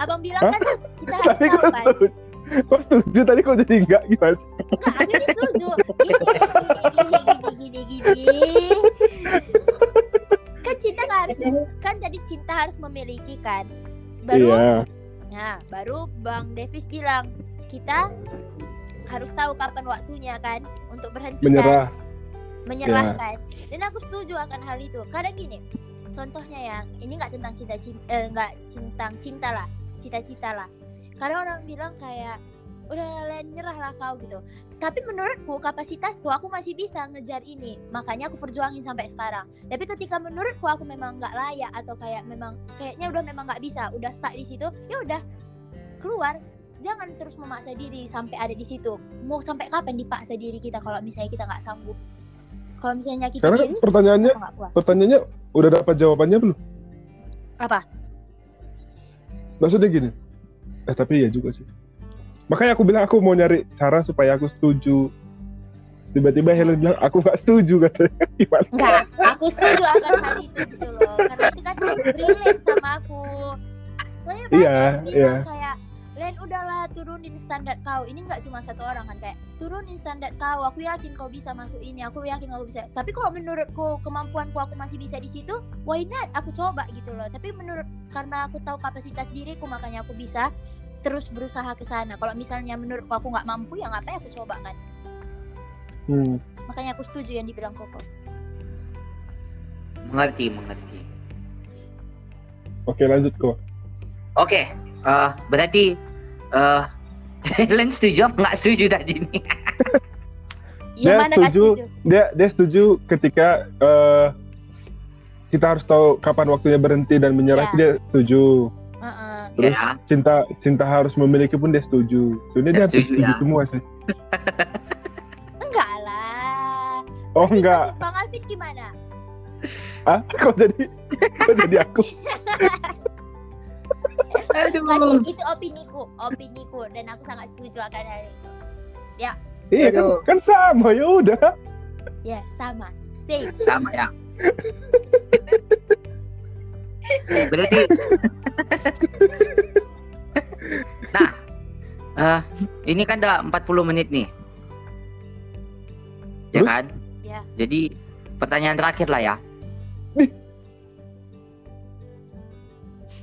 abang bilang kan kita harus Tadi tahu kan setuju. Kok setuju tadi kok jadi enggak gimana? enggak aku ini setuju. Gini gini gini gini gini gini kan cinta kan harus kan jadi cinta harus memiliki kan? Baru Iya. Nah, baru Bang Davis bilang kita harus tahu kapan waktunya kan untuk berhenti kan, Menyerah. menyerah Ya. kan. Dan aku setuju akan hal itu. Kadang gini, contohnya yang ini nggak tentang cinta cinta eh, nggak tentang cinta lah, cita-cita lah. Kadang orang bilang kayak udah lain nyerah lah kau gitu. Tapi menurutku kapasitasku aku masih bisa ngejar ini, makanya aku perjuangin sampai sekarang. Tapi ketika menurutku aku memang nggak layak atau kayak memang kayaknya udah memang nggak bisa, udah stuck di situ, ya udah keluar. Jangan terus memaksa diri sampai ada di situ. Mau sampai kapan dipaksa diri kita kalau misalnya kita nggak sanggup? Kalau misalnya kita Karena diri, pertanyaannya pertanyaannya udah dapat jawabannya belum? Apa? Maksudnya gini. eh tapi ya juga sih makanya aku bilang aku mau nyari cara supaya aku setuju tiba-tiba Helen bilang aku gak setuju katanya gimana Enggak, aku setuju akan hal itu gitu loh. Karena itu kan relate sama aku. Soalnya banyak Iya, yang bilang iya. kayak Len udahlah turunin standar kau. Ini nggak cuma satu orang kan kayak turunin standar kau. Aku yakin kau bisa masuk ini. Aku yakin kau bisa. Tapi kalau menurutku kemampuanku aku masih bisa di situ, why not? Aku coba gitu loh. Tapi menurut karena aku tahu kapasitas diriku makanya aku bisa terus berusaha ke sana. Kalau misalnya menurutku aku nggak mampu ya ngapain aku coba kan? Hmm. Makanya aku setuju yang dibilang Koko. Mengerti, mengerti. oke lanjut kok Oke, eh, berarti eh Helen setuju apa nggak setuju tadi? Yang Dia mana setuju. setuju? dia dia setuju ketika eh, kita harus tahu kapan waktunya berhenti dan menyerah itu dia setuju. Terus ya, cinta cinta harus memiliki pun dia setuju sebenarnya Dia setuju, setuju ya. semua sih Enggak lah. oh enggak Bang Alvin gimana? ah kok jadi kok jadi aku Kasih, aduh, itu opiniku, opiniku dan aku sangat setuju akan hal itu. iya kan, kan sama ya udah Ya, sama. Same. sama ya. Berarti, nah, eh ini kan udah 40 menit nih, ya kan? Ya. Jadi pertanyaan terakhir lah ya. Nih.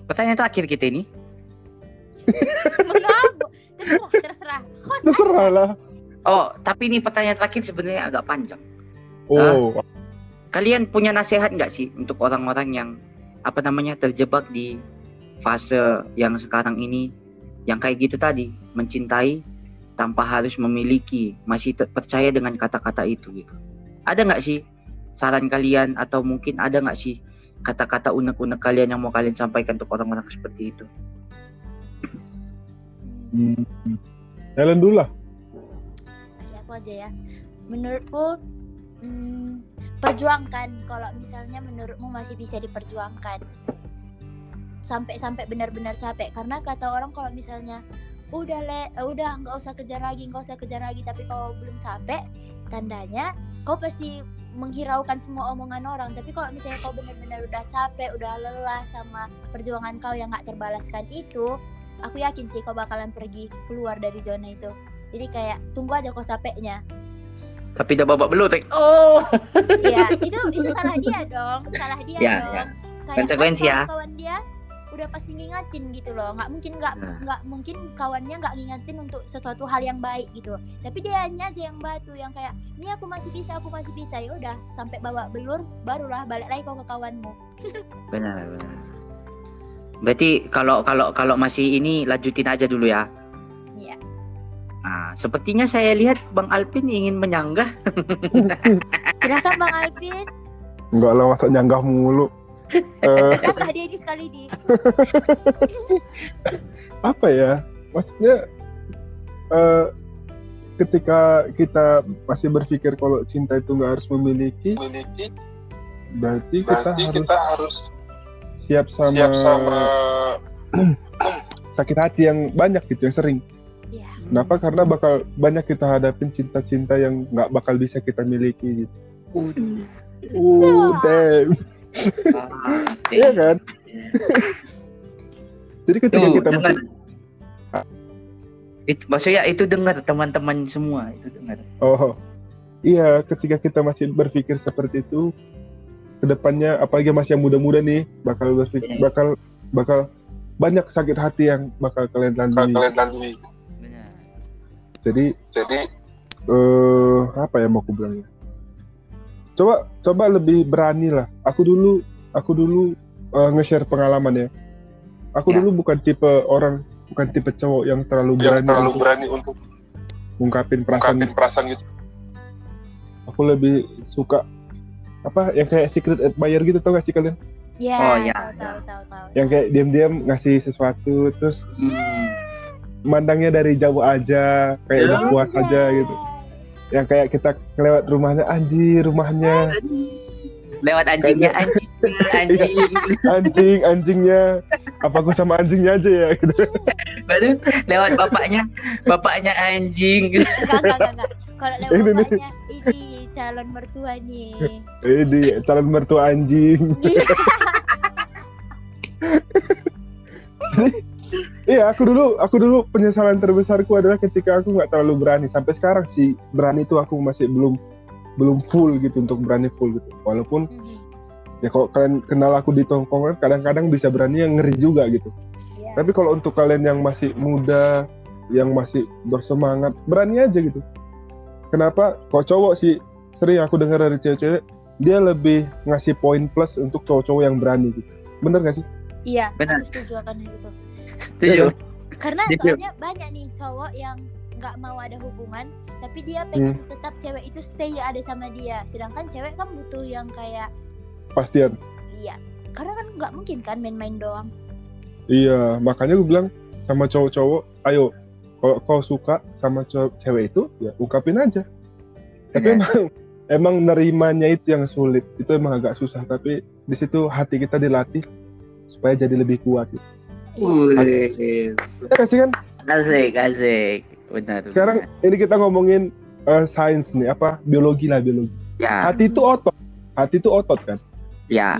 Pertanyaan terakhir kita ini. Terserah, terserah. Host terserah Anda. lah Oh, tapi ini pertanyaan terakhir sebenarnya agak panjang. oh Kalian punya nasihat nggak sih untuk orang-orang yang apa namanya terjebak di fase yang sekarang ini, yang kayak gitu tadi, mencintai tanpa harus memiliki, masih percaya dengan kata-kata itu gitu. Ada nggak sih saran kalian atau mungkin ada nggak sih kata-kata unek-unek kalian yang mau kalian sampaikan untuk orang-orang seperti itu? Hmm. Helen dulu lah Kasih aku aja ya. Menurutku hmm, perjuangkan kalau misalnya menurutmu masih bisa diperjuangkan. Sampai-sampai benar-benar capek. Karena kata orang kalau misalnya udah le eh, udah nggak usah kejar lagi nggak usah kejar lagi tapi kalau belum capek tandanya kau pasti menghiraukan semua omongan orang. Tapi kalau misalnya kau benar-benar udah capek udah lelah sama perjuangan kau yang nggak terbalaskan itu aku yakin sih kau bakalan pergi keluar dari zona itu. Jadi kayak tunggu aja kau capeknya Tapi udah babak belur, Tek. Oh, Iya, itu itu salah dia dong, salah dia Ya, dong. ya. Konsekuensi ya. Kawan dia udah pasti ngingatin gitu loh, nggak mungkin nggak Nah. nggak mungkin kawannya nggak ngingatin untuk sesuatu hal yang baik gitu. Tapi dia hanya aja yang batu yang kayak, ini aku masih bisa, aku masih bisa ya udah sampai babak belur, barulah balik lagi kau ke kawanmu. benar, benar. Berarti kalau kalau kalau masih ini lanjutin aja dulu ya. Nah, sepertinya saya lihat Bang Alvin ingin menyanggah. Silahkan Bang Alvin, enggak lah masa nyanggah mulu. Eh, tambah dia ini sekali di. apa ya? Maksudnya eh, ketika kita masih berpikir kalau cinta itu nggak harus memiliki berarti, kita, harus, siap sama, sakit hati yang banyak gitu yang sering Iya. kenapa karena bakal banyak kita hadapin cinta-cinta yang nggak bakal bisa kita miliki gitu uh damn Ah, oke. iya kan jadi ketika Tuh, kita dengar. masih Itu maksudnya itu dengar teman-teman semua itu dengar. Oh, iya. Ketika kita masih berpikir seperti itu, ke depannya apalagi masih yang muda-muda nih, bakal berpikir, Iya. bakal bakal banyak sakit hati yang bakal kalian lalui. Benar. Jadi, jadi eh apa ya mau aku bilang ya? Coba, coba lebih berani lah. Aku dulu, aku dulu eh, nge-share pengalaman ya. Aku Ya. dulu bukan tipe orang, bukan tipe cowok yang terlalu berani, untuk berani untuk ngungkapin perasaan ungkapin perasaan gitu. aku lebih suka apa yang kayak secret admirer gitu tau gak sih kalian Iya, Oh, iya, tahu, iya. tahu, tahu, tahu. yang kayak diam-diam ngasih sesuatu terus Hmm. Mandangnya dari jauh aja kayak udah Ya. puas aja gitu. Yang kayak kita kelewat rumahnya anjir rumahnya. Lewat anjingnya anjing anjing. Anjing anjingnya. Apa aku sama anjingnya aja ya? Gitu. Baru lewat bapaknya. Bapaknya anjing. Enggak, enggak, enggak, enggak. Kalau lewat Ini bapaknya, ini calon mertua nih. di calon mertua anjing Iya. aku dulu aku dulu penyesalan terbesarku adalah ketika aku nggak terlalu berani sampai sekarang sih berani itu aku masih belum belum full gitu untuk berani full gitu walaupun Mhm. ya kalau kalian kenal aku di tongkongan kadang-kadang bisa berani yang ngeri juga gitu Iya. tapi kalau untuk kalian yang masih muda yang masih bersemangat berani aja gitu kenapa kok cowok sih sering aku dengar dari cewek-cewek dia lebih ngasih poin plus untuk cowok-cowok yang berani gitu bener gak sih Iya, Benar. aku setuju akan itu. Setuju Karena Setuju. soalnya banyak nih cowok yang nggak mau ada hubungan, tapi dia pengen Hmm. tetap cewek itu stay ada sama dia. Sedangkan cewek kan butuh yang kayak, pastian iya, karena kan nggak mungkin kan main-main doang. iya makanya gue bilang sama cowok-cowok ayo kalau kau suka sama cowok cewek itu ya ungkapin aja tapi Benar. emang emang nerimanya itu yang sulit itu emang agak susah tapi di situ hati kita dilatih supaya jadi lebih kuat gitu. Ya nggak sih kan asik asik. Benar sekarang ini kita ngomongin eh, sains nih apa? Biologi lah biologi. Ya. Hati itu otot. Hati itu otot kan? Ya.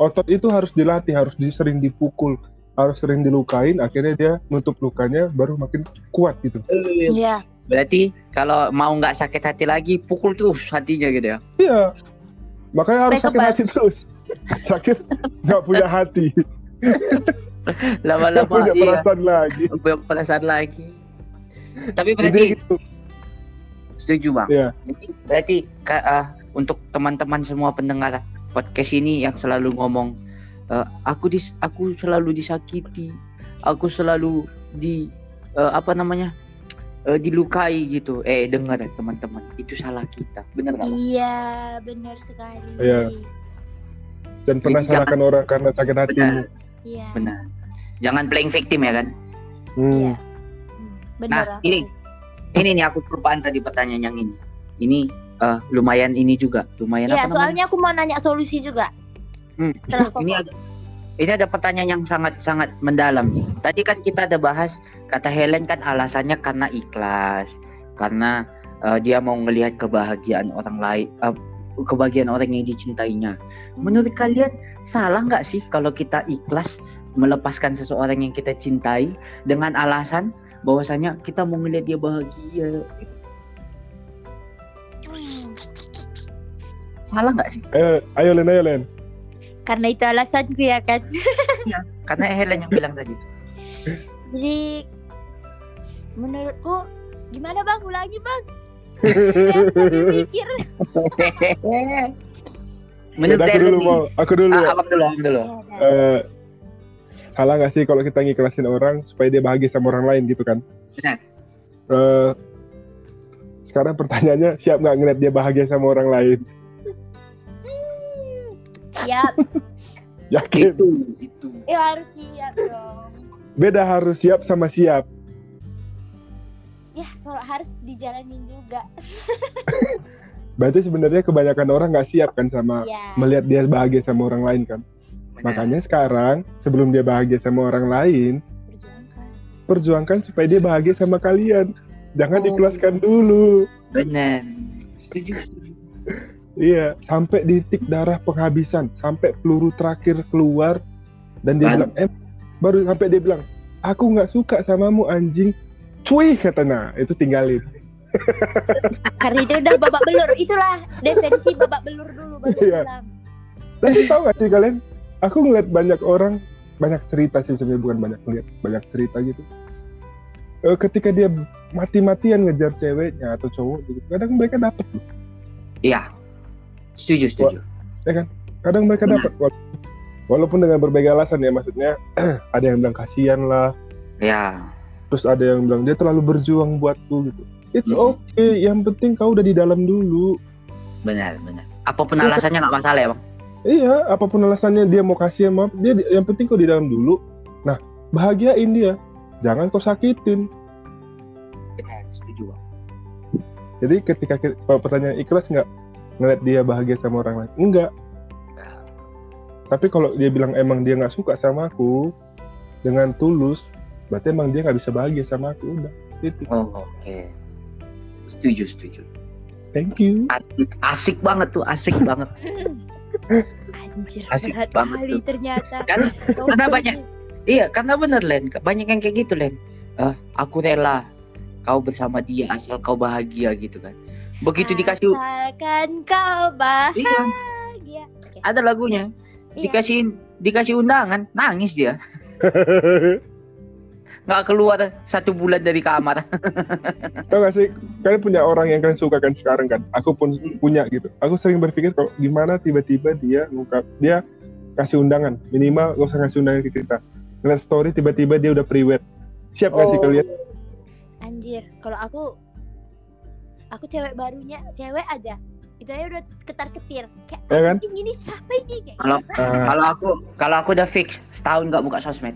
Otot itu harus dilatih harus sering dipukul harus sering dilukain akhirnya dia nutup lukanya baru makin kuat gitu. Iya. berarti kalau mau nggak sakit hati lagi pukul terus hatinya gitu ya? Iya. Makanya harus Supaya sakit hati terus. Sakit nggak punya hati lama-lama punya iya. perasaan lagi. Punya perasaan lagi. Tapi jadi berarti gitu. Setuju bang. Iya. Jadi, berarti Kak, ah, untuk teman-teman semua pendengar podcast ini yang selalu ngomong eh, aku dis aku selalu disakiti aku selalu di eh, apa namanya dilukai gitu. Eh dengar ya teman-teman. Itu salah kita. Bener nggak? Iya, benar sekali. Iya. dan pernah Jadi salahkan orang karena sakit hati. Benar Iya. benar jangan playing victim ya kan Hmm. Iya. Hmm, Benar. Nah, aku. ini. ini nih aku kelupaan tadi pertanyaan yang ini ini eh, lumayan ini juga lumayan Iya, apa namanya soalnya aku mau nanya solusi juga. Hmm. Setelah ini ada ini ada pertanyaan yang sangat sangat mendalam nih. Tadi kan kita ada bahas kata Helen kan alasannya karena ikhlas, karena eh, dia mau ngelihat kebahagiaan orang lain, eh, kebahagiaan orang yang dicintainya. Menurut kalian salah nggak sih kalau kita ikhlas melepaskan seseorang yang kita cintai dengan alasan bahwasanya kita mau ngelihat dia bahagia? Hmm, Salah nggak sih? Eh, ayo Len, ayo Len. Karena itu alasanku ya kan. Karena Helen yang bilang tadi. Jadi menurutku gimana bang? Ulangi bang. Sambil mikir. Menurut Udah, aku dulu mau, aku dulu. ah, abang dulu, abang dulu. Ya. Eh, salah nggak sih kalau kita ngiklasin orang supaya dia bahagia sama orang lain gitu kan? Benar. Eh, sekarang pertanyaannya siap nggak ngeliat dia bahagia sama orang lain? Siap. Yakin? Itu, itu. Ya harus siap dong. Beda harus siap sama siap. Ya kalau harus dijalanin juga. Berarti sebenarnya kebanyakan orang nggak siap kan sama Iya. melihat dia bahagia sama orang lain kan? Benar. Makanya sekarang sebelum dia bahagia sama orang lain, Perjuangkan. perjuangkan supaya dia bahagia sama kalian. Jangan Oh. ikhlaskan dulu. Benar. Setuju. Iya, sampai di titik darah penghabisan, sampai peluru terakhir keluar dan dia Baru. bilang, eh, baru sampai dia bilang, aku nggak suka samamu anjing, cuy katanya, itu tinggalin. Karena itu udah babak belur. Itulah definisi babak belur dulu baru Iya. pulang. Dan tahu nggak sih kalian, aku ngeliat banyak orang, banyak cerita sih sebenarnya bukan banyak ngeliat, banyak cerita gitu. Eh, ketika dia mati-matian ngejar ceweknya atau cowok gitu, kadang mereka dapet loh. Iya. Setuju, setuju. kadang mereka Benar. dapat wala- walaupun dengan berbagai alasan ya maksudnya ada yang bilang kasihan lah Ya. Terus ada yang bilang dia terlalu berjuang buatku gitu it's Mm. okay yang penting kau udah di dalam dulu Benar, benar. Apa pun alasannya nggak masalah ya, Bang. iya apa pun alasannya dia mau kasih maaf dia di- yang penting kau di dalam dulu nah bahagiain dia jangan kau sakitin Benar, setuju, Bang. jadi ketika ki- kalau pertanyaan ikhlas nggak ngeliat dia bahagia sama orang lain enggak tapi kalau dia bilang emang dia nggak suka sama aku dengan tulus berarti emang dia nggak bisa bahagia sama aku udah itu Oh, oke. Setuju, setuju. thank you Asik, asik banget tuh, asik banget. Anjir, Asik banget kali tuh. ternyata. Kan karena banyak iya, karena bener Len, banyak yang kayak gitu Len. Eh, aku rela kau bersama dia asal kau bahagia gitu kan. Begitu dikasih Asalkan kau bahagia. iya, Oke. ada lagunya. Iya. Dikasih dikasih undangan, nangis dia. Nggak keluar satu bulan dari kamar. tau gak sih kalian punya orang yang kalian suka kan sekarang kan aku pun punya gitu aku sering berpikir kalau gimana tiba-tiba dia ngungkap dia kasih undangan minimal gak usah kasih undangan ke kita ngeliat story tiba-tiba dia udah priwet siap gak sih Oh. kalian Anjir, kalau aku aku cewek barunya, cewek aja. Itu aja udah ketar-ketir. Kayak Ya kan? anjing ini siapa ini kayak. Kalau Ah, kalau aku kalau aku udah fix setahun nggak buka sosmed.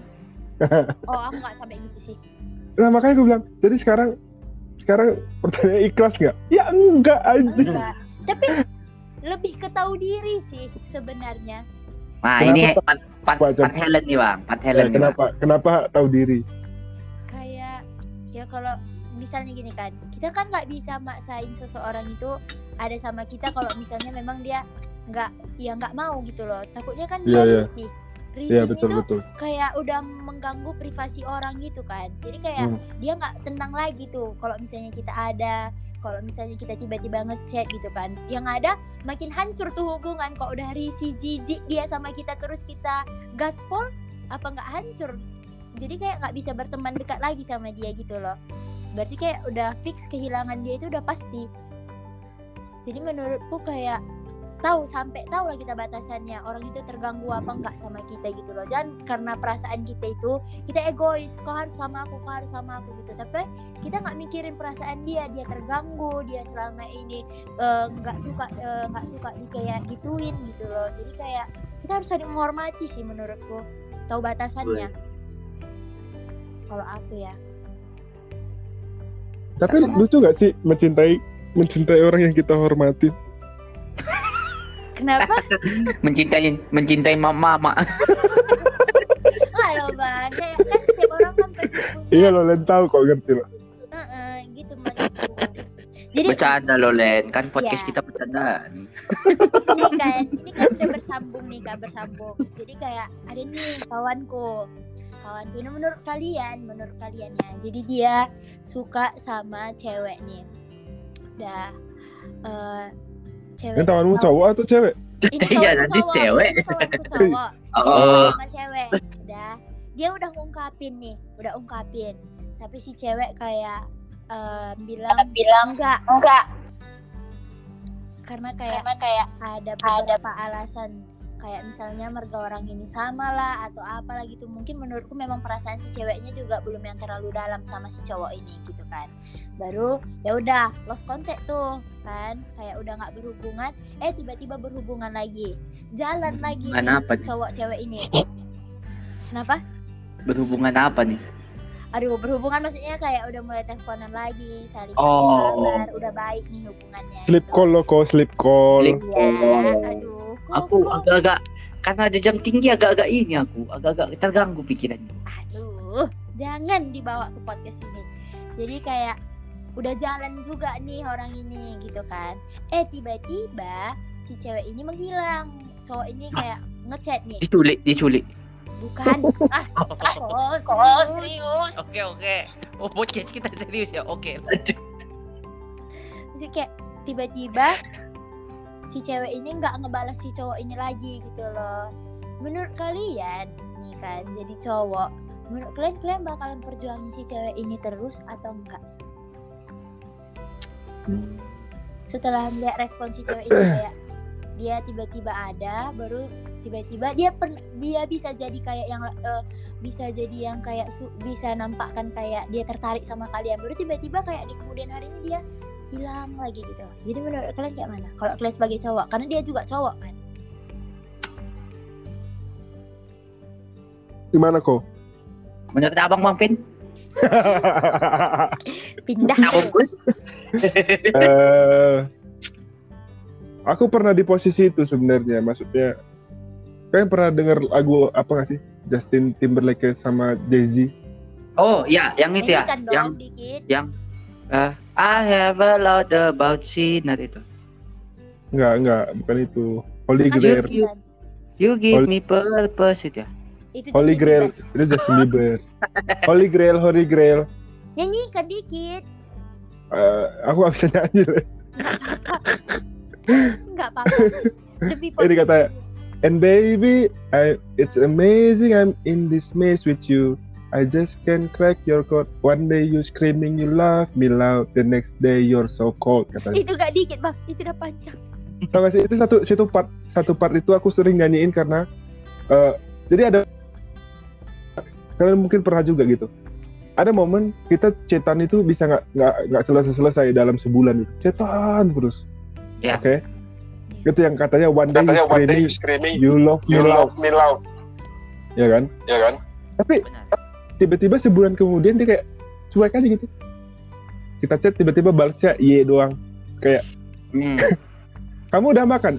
Oh, aku nggak sampai gitu sih. nah makanya gue bilang jadi sekarang sekarang pertanyaan ikhlas nggak ya enggak aja Enggak. Tapi lebih ke tahu diri sih sebenarnya. Nah Kenapa, ini? Pat, Pat, Jam? Pat Helen nih bang, Pat Ya, Helen nih, Bang. kenapa kenapa tahu diri Kayak ya kalau misalnya gini kan, kita kan nggak bisa maksain seseorang itu ada sama kita kalau misalnya memang dia nggak ya nggak mau gitu loh. Takutnya kan dia Iya, iya. risih. Iya betul tuh betul. kayak udah mengganggu privasi orang gitu kan. Jadi kayak Hmm. dia nggak tenang lagi tuh kalau misalnya kita ada kalau misalnya kita tiba-tiba ngechat gitu kan. Yang ada makin hancur tuh hubungan. Kok udah risih jijik dia sama kita terus kita gaspol apa nggak hancur? Jadi kayak nggak bisa berteman dekat lagi sama dia gitu loh. Berarti kayak udah fix kehilangan dia itu udah pasti. Jadi menurutku kayak tahu sampai tahu lah kita batasannya. Orang itu terganggu apa enggak sama kita gitu loh. Jangan karena perasaan kita itu kita egois. Kau harus sama aku kau harus sama aku gitu. Tapi kita nggak mikirin perasaan dia. Dia terganggu dia selama ini eh, nggak suka eh, nggak suka di kayak gituin gitu loh. Jadi kayak kita harus saling menghormati sih menurutku tahu batasannya. Kalau aku ya. Tapi lucu gak sih mencintai mencintai orang yang kita hormati? Kenapa? Mencintai mencintai mama mama. nggak loh bang. Kayak kan setiap orang kan pasti Iya lo Len tahu kok ngerti lo. Heeh, gitu maksudku. Jadi Bercanda loh Len, kan podcast Iya. kita bercandaan. ini kan ini kan udah bersambung nih kak bersambung. Jadi kayak ada nih kawanku. Kawanku ini menurut kalian menurut kalian ya. Jadi dia suka sama cewek nih udah eh cewek. Yang tawanmu cowok atau cewek? ini Iya, kawanku nanti cowok, cewek. cowok Oh, sama cewek. Udah. Dia udah ngungkapin nih udah ungkapin. Tapi si cewek kayak eh, bilang bilang enggak. Enggak. Karena kayak kayak ada beberapa alasan kayak misalnya marga orang ini sama lah atau apalah gitu mungkin menurutku memang perasaan si ceweknya juga belum yang terlalu dalam sama si cowok ini gitu kan baru ya udah lost contact tuh kan kayak udah nggak berhubungan eh tiba-tiba berhubungan lagi jalan lagi nih apa cowok cewek ini kenapa berhubungan apa nih? aduh berhubungan maksudnya kayak udah mulai teleponan lagi saling Oh. kabar udah baik nih hubungannya Sleep gitu. call lo kok sleep call. Iya, call. aduh Aku agak-agak karena ada jam tinggi agak-agak ini aku agak-agak terganggu pikirannya. aduh jangan dibawa ke podcast ini jadi kayak udah jalan juga nih orang ini gitu kan eh tiba-tiba si cewek ini menghilang cowok ini kayak ngechat nih Diculik, diculik. bukan ah kok serius Oke oke. Oh podcast kita serius ya. Oke lanjut. Kayak tiba-tiba si cewek ini nggak ngebalas si cowok ini lagi gitu loh. Menurut kalian nih kan jadi cowok menurut kalian kalian bakalan perjuangin si cewek ini terus atau enggak setelah melihat respon si cewek ini kayak dia tiba-tiba ada baru tiba-tiba dia pen- dia bisa jadi kayak yang eh, bisa jadi yang kayak su- bisa nampakkan kayak dia tertarik sama kalian. Baru tiba-tiba kayak di kemudian hari ini dia hilang lagi gitu jadi menurut kalian kayak mana kalau kalian sebagai cowok karena dia juga cowok kan Gimana kok? Menurut abang Bang Pin? pindah Nah, bungkus. Eh, aku pernah di posisi itu sebenarnya maksudnya kalian pernah dengar lagu apa nggak sih Justin Timberlake sama Jay Z Oh, ya, yang itu ya. Nyanyikan dong Yang dikit. I have a lot about Sinar itu. nggak nggak bukan itu Holy Grail you- Justin. You give Holy- me purpose itu ya. Itu Holy Grail itu Justin Bieber Holy Grail Holy Grail Nyanyikan dikit. Eh, aku nggak bisa nyanyi deh. Enggak apa-apa. Ini kata-. And baby, I, it's amazing I'm in this maze with you. I just can't crack your code. One day you screaming you love me loud. The next day you're so cold. Katanya. Itu gak dikit bang, itu udah panjang. Tau gak sih itu satu satu part satu part itu aku sering nyanyiin karena eh, jadi ada kalian mungkin pernah juga gitu. Ada momen kita cetan itu bisa nggak nggak nggak selesai selesai dalam sebulan itu. Cetan terus. Ya. Oke. Itu yang katanya one day you screaming screaming you love me loud, me loud ya kan? ya kan Tapi Benar. Tiba-tiba sebulan kemudian dia kayak cuek aja gitu. Kita chat tiba-tiba balasnya iye doang. Hmm. Kamu udah makan?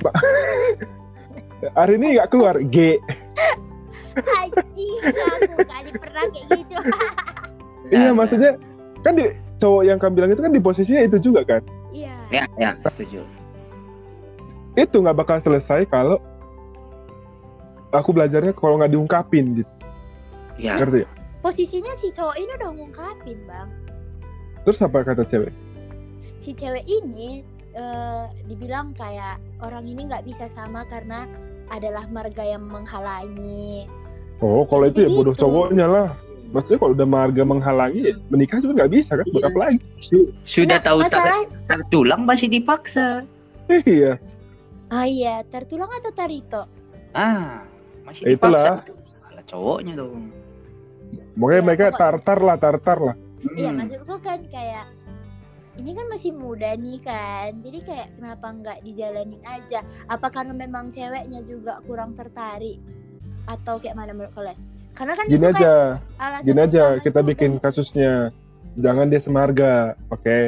Ba- Hari ini nggak keluar? G. Anjing, aku kali pernah kayak gitu. Iya maksudnya kan di cowok yang kamu bilang itu kan di posisinya itu juga kan. Iya. Ya, ya, setuju. Itu nggak bakal selesai kalau aku belajarnya kalau nggak diungkapin gitu. Ya. Ngerti ya? Posisinya si cowok ini udah ngungkapin bang. Terus apa kata cewek? Si cewek ini eh, dibilang kayak orang ini nggak bisa sama karena adalah marga yang menghalangi. Oh kalau itu ya Gitu. bodoh cowoknya lah. Maksudnya kalau udah marga menghalangi ya menikah juga nggak bisa kan? Buat Iya. apa lagi? Su- Sudah Nggak, tahu tar masalah. tertulang masih dipaksa. Iya. Ah iya, tertulang atau tarito? Ah, masih Ya, itulah. dipaksa. Salah cowoknya dong. Makanya Iya, mereka tartar lah, tartar lah. Iya Hmm. maksudku kan kayak ini kan masih muda nih kan, jadi kayak kenapa nggak dijalanin aja? Apa karena memang ceweknya juga kurang tertarik atau kayak mana menurut kalian? Karena kan Gini itu kan aja, alasan gini aja kita itu bikin kan- kasusnya. Jangan dia semarga, oke?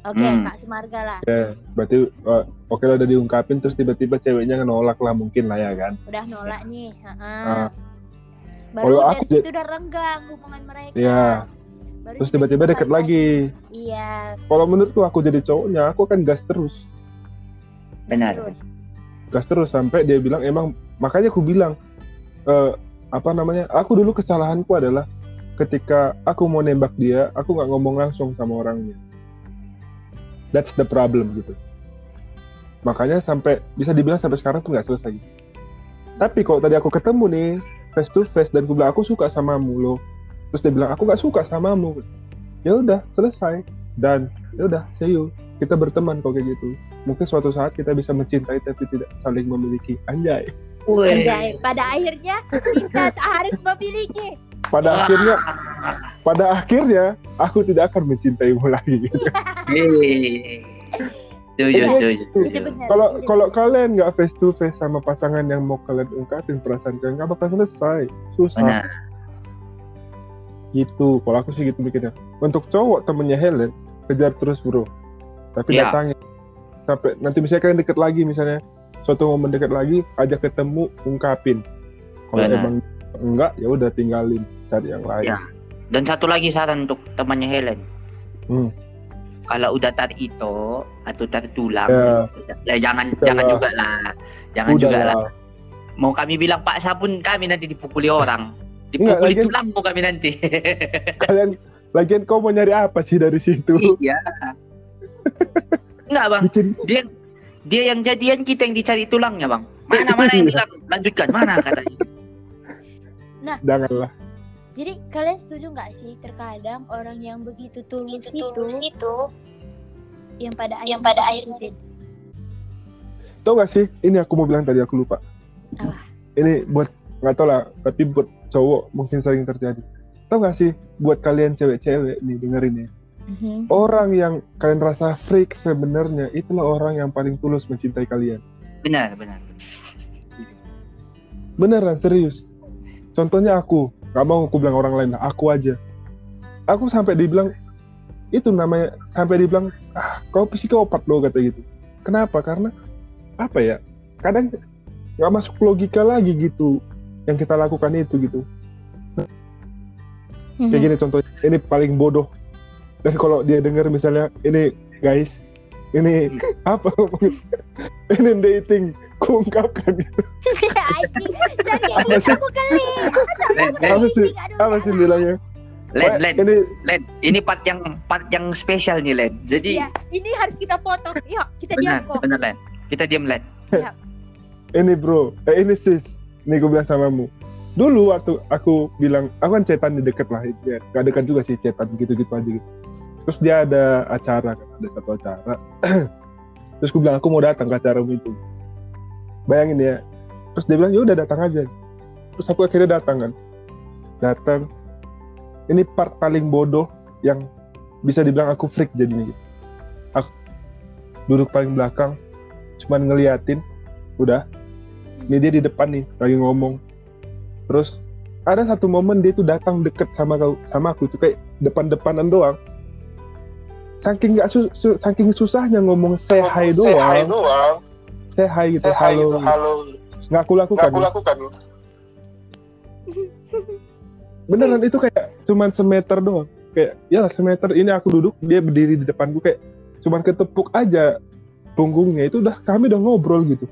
Oke, Hmm. kak semarga lah. Ya, berarti uh, oke lah udah diungkapin terus tiba-tiba ceweknya nolak lah mungkin lah ya kan. Udah nolak nih. ha-ha. Ah. Baru Kalau dari aku situ udah renggang hubungan mereka. Iya. Baru Terus tiba-tiba deket lagi. Iya. Kalau menurutku aku jadi cowoknya, aku akan gas terus. Benar. terus. Gas terus sampai dia bilang emang makanya aku bilang eh apa namanya? Aku dulu kesalahanku adalah ketika aku mau nembak dia, aku nggak ngomong langsung sama orangnya. That's the problem gitu. Makanya sampai bisa dibilang sampai sekarang tuh nggak selesai. Tapi kalau tadi aku ketemu nih face to face dan aku bilang aku suka samamu lo, terus dia bilang aku nggak suka samamu, ya udah selesai dan ya udah see you kita berteman kok kayak gitu. Mungkin suatu saat kita bisa mencintai tapi tidak saling memiliki anjay. Anjay, pada akhirnya kita tak harus memiliki. Pada Wah. akhirnya pada akhirnya aku tidak akan mencintaimu lagi. Gitu. Setuju, setuju. benar. Kalau itu kalau kalian nggak face to face sama pasangan yang mau kalian ungkapin perasaan kalian nggak bakal selesai. Susah. Benar. gitu kalau aku sih gitu mikirnya untuk cowok temennya Helen kejar terus bro tapi Ya. datangin sampai nanti misalnya kalian deket lagi misalnya suatu momen deket lagi ajak ketemu ungkapin kalau emang enggak ya udah tinggalin cari yang lain Ya. Dan satu lagi saran untuk temannya Helen. Hmm. Kalau udah tar itu atau tertulang, Ya. ya jangan Udah jangan lah. juga lah. Jangan udah juga lah. lah Mau kami bilang paksa pun kami nanti dipukuli orang. Enggak, Dipukuli lagian- tulangmu kami nanti. kalian lagian kau mau nyari apa sih dari situ iya. Enggak bang, bikin dia dia yang jadian kita yang dicari tulangnya bang. Mana mana yang bilang lanjutkan mana katanya. janganlah Jadi kalian setuju nggak sih terkadang orang yang begitu tulus, itu, yang pada yang pada akhirnya tau gak sih ini aku mau bilang tadi aku lupa Apa? ini buat nggak tau lah tapi buat cowok mungkin sering terjadi tau gak sih buat kalian cewek-cewek nih dengerin ya Mhm. orang yang kalian rasa freak sebenarnya itulah orang yang paling tulus mencintai kalian. Benar benar. Beneran serius. Contohnya aku, nggak mau aku bilang orang lain, aku aja. Aku sampai dibilang itu namanya sampai dibilang ah kau psikopat lo kata gitu. kenapa karena apa ya kadang nggak masuk logika lagi gitu yang kita lakukan itu gitu Mhm. kayak gini contoh ini paling bodoh dan kalau dia dengar misalnya ini guys ini apa ini dating kuungkapkan gitu. Anjing, gitu aku geli. Apa sih apa sih bilangnya Len, Len, ini Len, ini part yang part yang spesial nih Len. Jadi Iya, ini harus kita potong. Yuk, kita benar, diam kok. benar Len. Kita diam Len. ini bro eh ini sis ini gue bilang samamu dulu waktu aku bilang aku kan cetan di deket lah ya gak dekat juga sih cetan gitu gitu aja gitu terus dia ada acara kan ada satu acara. Terus gue bilang aku mau datang ke acaramu itu bayangin ya terus dia bilang ya udah datang aja. Terus aku akhirnya datang kan. Datang. Ini part paling bodoh yang bisa dibilang aku freak jadinya gitu. Aku duduk paling belakang cuman ngeliatin udah. Ini dia di depan nih lagi ngomong. Terus ada satu momen dia tuh datang deket sama kau sama aku tuh kayak depan-depanan doang saking nggak su, su- saking susahnya ngomong say hi doang. say hi gitu halo. nggak aku lakukan beneran itu kayak cuman semeter doang. Kayak ya semeter ini aku duduk dia berdiri di depanku kayak cuman ketepuk aja punggungnya. Itu udah kami udah ngobrol gitu.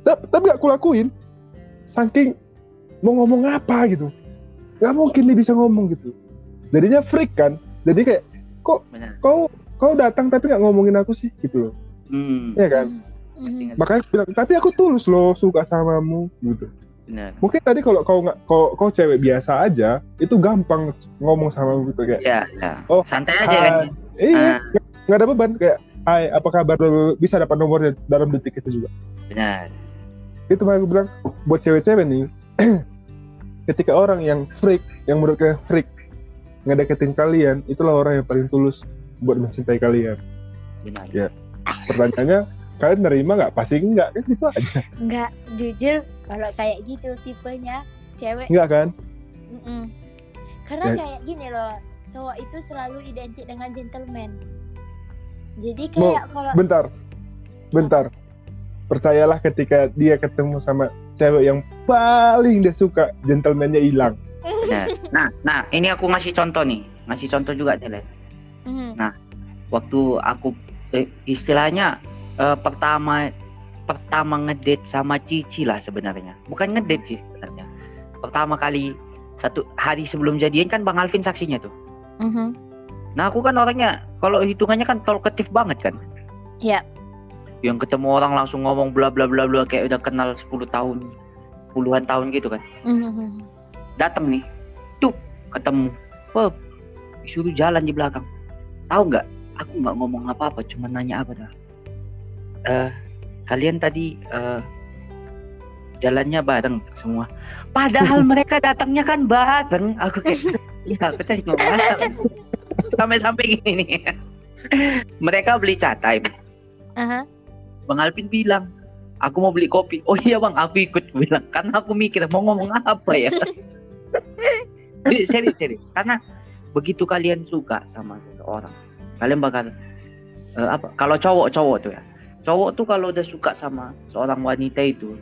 Ta- tapi gak aku lakuin saking mau ngomong apa gitu. Nggak mungkin nih bisa ngomong gitu. Jadinya freak kan. Jadi kayak Benar. kau kau datang tapi nggak ngomongin aku sih gitu loh Hmm, ya kan Mhm. makanya bilang tapi aku tulus loh suka samamu gitu benar. mungkin tadi kalau kau nggak kau, kau cewek biasa aja itu gampang ngomong sama gitu kayak Ya, ya. Oh, Santai aja kan. iya nggak- nggak ada beban kayak hai apa kabar bisa dapat nomornya dalam detik itu juga Benar. itu makanya aku bilang buat cewek-cewek nih ketika orang yang freak yang menurutnya freak ngedeketin kalian itulah orang yang paling tulus buat mencintai kalian Benar. Ya. pertanyaannya kalian nerima nggak pasti enggak kan gitu aja Enggak, jujur kalau kayak gitu tipenya cewek enggak kan Mm-mm. Karena Ya. kayak gini loh, cowok itu selalu identik dengan gentleman. Jadi kayak kalau bentar bentar percayalah ketika dia ketemu sama cewek yang paling dia suka gentlemannya hilang. Nah, nah, ini aku ngasih contoh nih. Ngasih contoh juga nih, Len. Mhm. Waktu aku eh, istilahnya eh, pertama pertama ngedate sama Cici lah sebenarnya. Bukan ngedate sih sebenarnya. Pertama kali satu hari sebelum jadian kan Bang Alvin saksinya tuh. Mhm. Nah, aku kan orangnya kalau hitungannya kan talkative banget kan. Iya. Yang ketemu orang langsung ngomong bla bla bla bla kayak udah kenal 10 tahun, puluhan tahun gitu kan. Mhm. Datang nih, tuh ketemu, Pep, disuruh jalan di belakang. Tahu nggak? Aku nggak ngomong apa-apa, cuma nanya apa dah. Eh, kalian tadi eh, jalannya bareng semua. Padahal mereka datangnya kan bareng. Aku kayak, ya aku tadi ngomong? Sampai-sampai gini nih. mereka beli cat time. Aha. Bang Alvin bilang, aku mau beli kopi. Oh iya bang, aku ikut bilang. Karena aku mikir mau ngomong apa ya. Jadi, serius, serius. Karena begitu kalian suka sama seseorang, kalian bakal eh, apa? Kalau cowok-cowok tuh ya, cowok tuh kalau udah suka sama seorang wanita itu,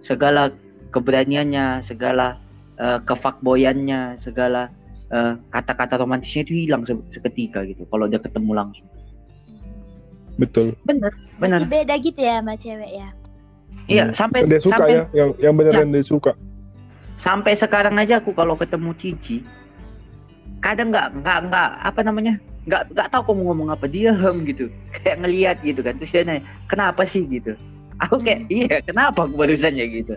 segala keberaniannya, segala eh, kefakboyannya, segala eh, kata-kata romantisnya itu hilang se- seketika gitu. Kalau udah ketemu langsung. betul Bener, bener. beda gitu ya sama cewek ya. Iya, Hmm. sampai dia suka sampai ya yang yang beneran dia suka sampai sekarang aja aku kalau ketemu Cici kadang nggak nggak nggak apa namanya nggak nggak tahu kamu ngomong apa diam gitu. Kayak ngelihat gitu kan terus dia nanya kenapa sih? gitu. Aku kayak Hmm. iya kenapa aku barusannya? gitu.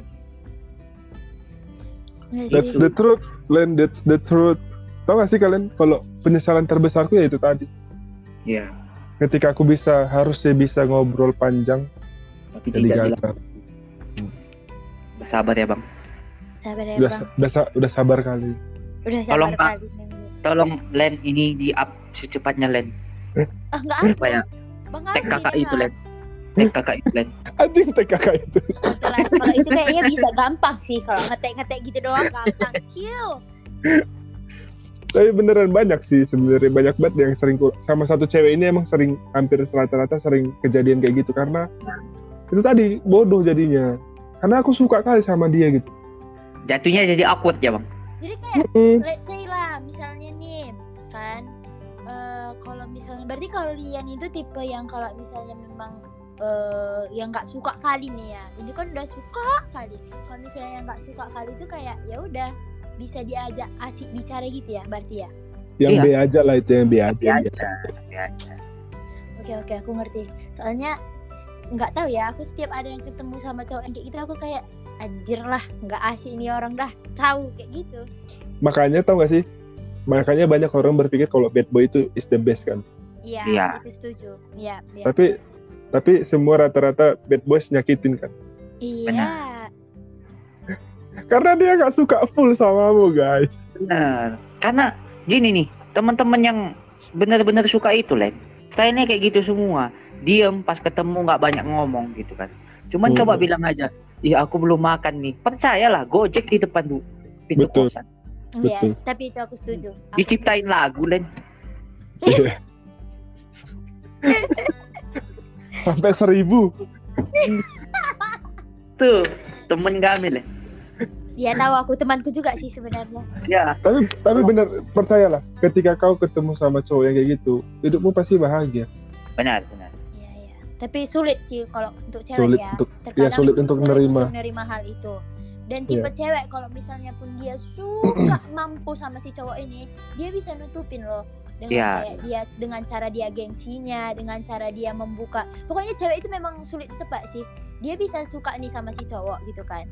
Nggak that's the truth Len that's the truth. Tau gak sih kalian kalau penyesalan terbesarku ya itu tadi. Iya. Ketika aku bisa harusnya bisa ngobrol panjang tapi jadi tidak gagal. bilang bersabar ya bang Sabar ya udah, bang. udah sa- udah sabar kali Udah Tolong, sabar Pak. kali. Neng. tolong Len ini di up secepatnya Len Ah nggak supaya apa. Bang tag Alvin kakak ya. itu Len kakak itu Len anjing teh kakak itu Oh, kelas. Kalau itu kayaknya bisa gampang sih. Kalau ngetek-ngetek gitu doang gampang. Chill. tapi beneran banyak sih sebenarnya banyak banget yang sering sama satu cewek ini emang sering hampir rata-rata sering kejadian kayak gitu karena itu tadi bodoh jadinya karena aku suka kali sama dia gitu Jatuhnya jadi awkward ya bang. jadi kayak Mm, let's say lah misalnya nih kan eh, kalau misalnya berarti kalau Lian itu tipe yang kalau misalnya memang eh, yang nggak suka kali nih ya itu kan udah suka kali kalau misalnya yang nggak suka kali itu kayak ya udah bisa diajak asik bicara gitu ya berarti ya yang Iya. B aja lah itu yang B aja, Biasa. Biasa. oke oke aku ngerti soalnya nggak tahu ya aku setiap ada yang ketemu sama cowok yang kayak gitu aku kayak anjir lah nggak asik ini orang dah tahu kayak gitu makanya tau gak sih makanya banyak orang berpikir kalau bad boy itu is the best kan iya Iya. itu setuju iya iya tapi tapi semua rata-rata bad boys nyakitin kan iya karena dia nggak suka full samamu guys Benar. Karena gini nih, teman-teman yang benar-benar suka itu, Len. Stylenya kayak gitu semua. Diem pas ketemu nggak banyak ngomong gitu kan. Cuman Hmm. coba bilang aja, "Iya, aku belum makan nih." Percayalah, Gojek di depan du- pintu Betul. kosan. Iya, Betul. tapi itu aku setuju. Aku Diciptain lagu, Len. Iya. sampai seribu Tuh, temen kami, Len. Dia tahu aku temanku juga sih sebenarnya. Ya, tapi tapi bener percayalah ketika kau ketemu sama cowok yang kayak gitu hidupmu pasti bahagia benar, benar. Iya, iya. Tapi sulit sih kalau untuk cewek sulit ya. untuk Terkadang ya, sulit untuk menerima. untuk menerima hal itu. Dan tipe Iya. cewek kalau misalnya pun dia suka mampu sama si cowok ini, dia bisa nutupin loh dengan Iya. kayak dia dengan cara dia gengsinya, dengan cara dia membuka. Pokoknya cewek itu memang sulit ditebak sih. Dia bisa suka nih sama si cowok gitu kan.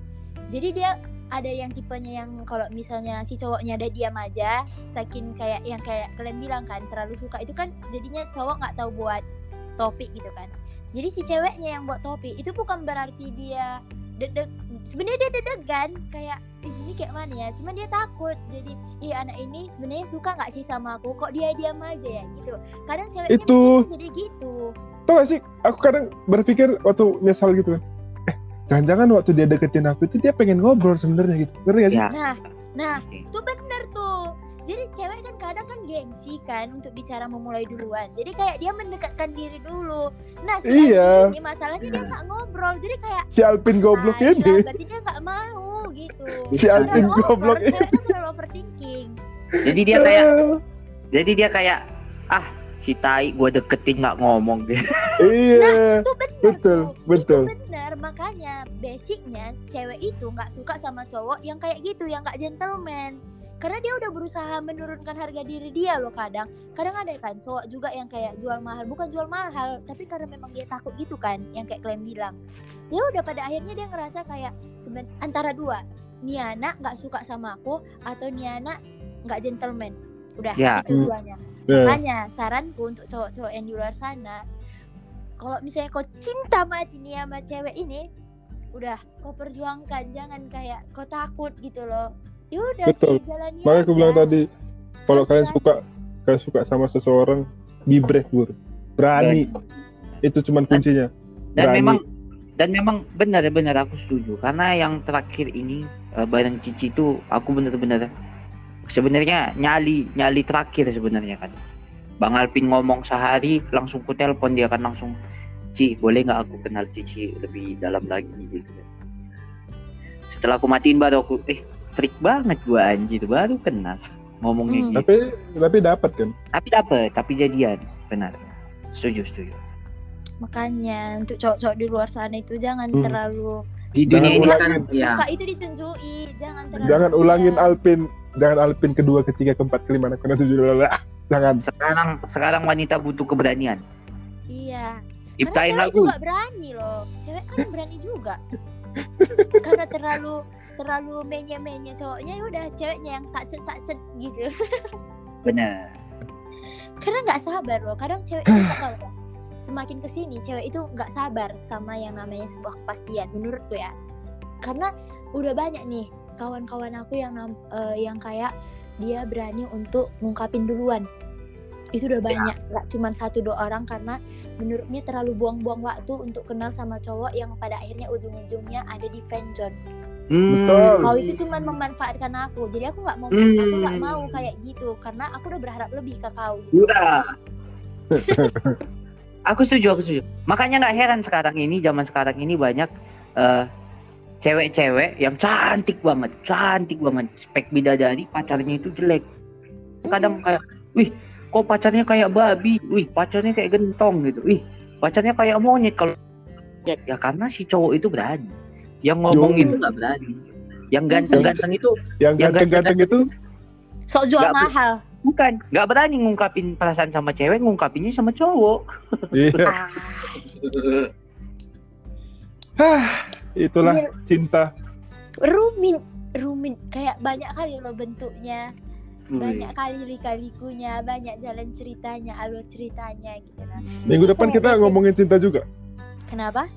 Jadi dia ada yang tipenya yang kalau misalnya si cowoknya ada diam aja, saking kayak yang kayak kalian bilang kan terlalu suka itu kan jadinya cowok nggak tahu buat topik gitu kan. Jadi si ceweknya yang buat topik itu bukan berarti dia dedek sebenarnya dia deg-degan kayak "Ih, ini kayak mana ya? Cuma dia takut jadi ih anak ini sebenarnya suka nggak sih sama aku? Kok dia diam aja ya? Gitu. Kadang ceweknya Itu- jadi gitu. Tau gak sih? Aku kadang berpikir waktu nyesal gitu. Kan eh jangan-jangan waktu dia deketin aku itu dia pengen ngobrol sebenarnya gitu. Ngerti gak sih? Ya. nah nah itu bener tuh jadi cewek kan kadang kan gengsi kan untuk bicara memulai duluan. Jadi kayak dia mendekatkan diri dulu. Nah si Iya. Alvin ini masalahnya dia nggak ngobrol. Jadi kayak si Alpin goblok nah, iya, ini. berarti dia nggak mau gitu. Si Alvin Terlalu over, goblok ini. cewek kan terlalu overthinking. Jadi dia kayak jadi dia kayak ah si tai gua deketin nggak ngomong. Gitu. iya itu bener betul tuh. betul itu bener. Makanya basicnya cewek itu nggak suka sama cowok yang kayak gitu yang nggak gentleman karena dia udah berusaha menurunkan harga diri dia loh kadang kadang ada kan cowok juga yang kayak jual mahal bukan jual mahal tapi karena memang dia takut gitu kan yang kayak kalian bilang dia udah pada akhirnya dia ngerasa kayak seben antara dua Niana nggak suka sama aku atau Niana nggak gentleman udah Ya. itu Hmm. duanya Ya. Makanya saranku untuk cowok-cowok yang di luar sana, kalau misalnya kau cinta mati nih sama cewek ini, udah kau perjuangkan, jangan kayak kau takut gitu loh. Ya udah Betul. sih jalani makanya aku bilang tadi kalau kalian suka kalian suka sama seseorang be brave bur berani itu cuman kuncinya Dan Berani. memang dan memang benar-benar aku setuju karena yang terakhir ini eh, bareng Cici itu aku benar-benar sebenarnya nyali nyali terakhir sebenarnya kan. Bang Alpin ngomong sehari langsung ku telepon dia kan langsung Ci boleh nggak aku kenal Cici lebih dalam lagi gitu. Setelah aku matiin baru aku eh freak banget gua anjir baru kenal ngomongnya Hmm. gitu. tapi tapi dapat kan Tapi dapet, tapi jadian benar. Setuju setuju. Makanya untuk cowok-cowok di luar sana itu jangan Hmm. terlalu Di Jangan dunia ini ulangin. sekarang ya. suka itu ditunjuki, jangan terlalu jangan ulangin iya. Alpin jangan Alpin kedua ketiga keempat kelima enam ketujuh tujuh delapan ah, jangan sekarang sekarang wanita butuh keberanian Iya. ciptain Karena cewek lagu juga berani loh. Cewek kan berani juga. Karena terlalu terlalu menye-menye cowoknya ya udah ceweknya yang satset satset gitu. bener Karena nggak sabar loh. Kadang cewek itu nggak tahu ya. Semakin ke sini cewek itu nggak sabar sama yang namanya sebuah kepastian menurutku ya. Karena udah banyak nih kawan-kawan aku yang eh, yang kayak dia berani untuk ngungkapin duluan itu udah banyak nggak cuma satu dua orang karena menurutnya terlalu buang-buang waktu untuk kenal sama cowok yang pada akhirnya ujung-ujungnya ada di friendzone Hmm. Betul. kau itu cuma memanfaatkan aku jadi aku nggak mau Hmm. aku nggak mau kayak gitu karena aku udah berharap lebih ke kau gitu. Udah. aku setuju, aku setuju. Makanya nggak heran sekarang ini, zaman sekarang ini banyak eh, cewek-cewek yang cantik banget, cantik banget. Spek bidadari, pacarnya itu jelek. Kadang Hmm. kayak, wih, kok pacarnya kayak babi, wih, pacarnya kayak gentong gitu, wih, pacarnya kayak monyet kalau ya, ya karena si cowok itu berani. Yang ngomong itu nggak berani. Yang ganteng-ganteng itu Yang Yang ganteng-ganteng itu sok jual Bu. mahal bukan, nggak berani ngungkapin perasaan sama cewek, ngungkapinnya sama cowok. iya. ah, Hah, itulah ini cinta. rumit rumit kayak banyak kali loh bentuknya banyak kali lika-likunya banyak jalan ceritanya alur ceritanya gitu lah Minggu depan kita ngomongin cinta juga. kenapa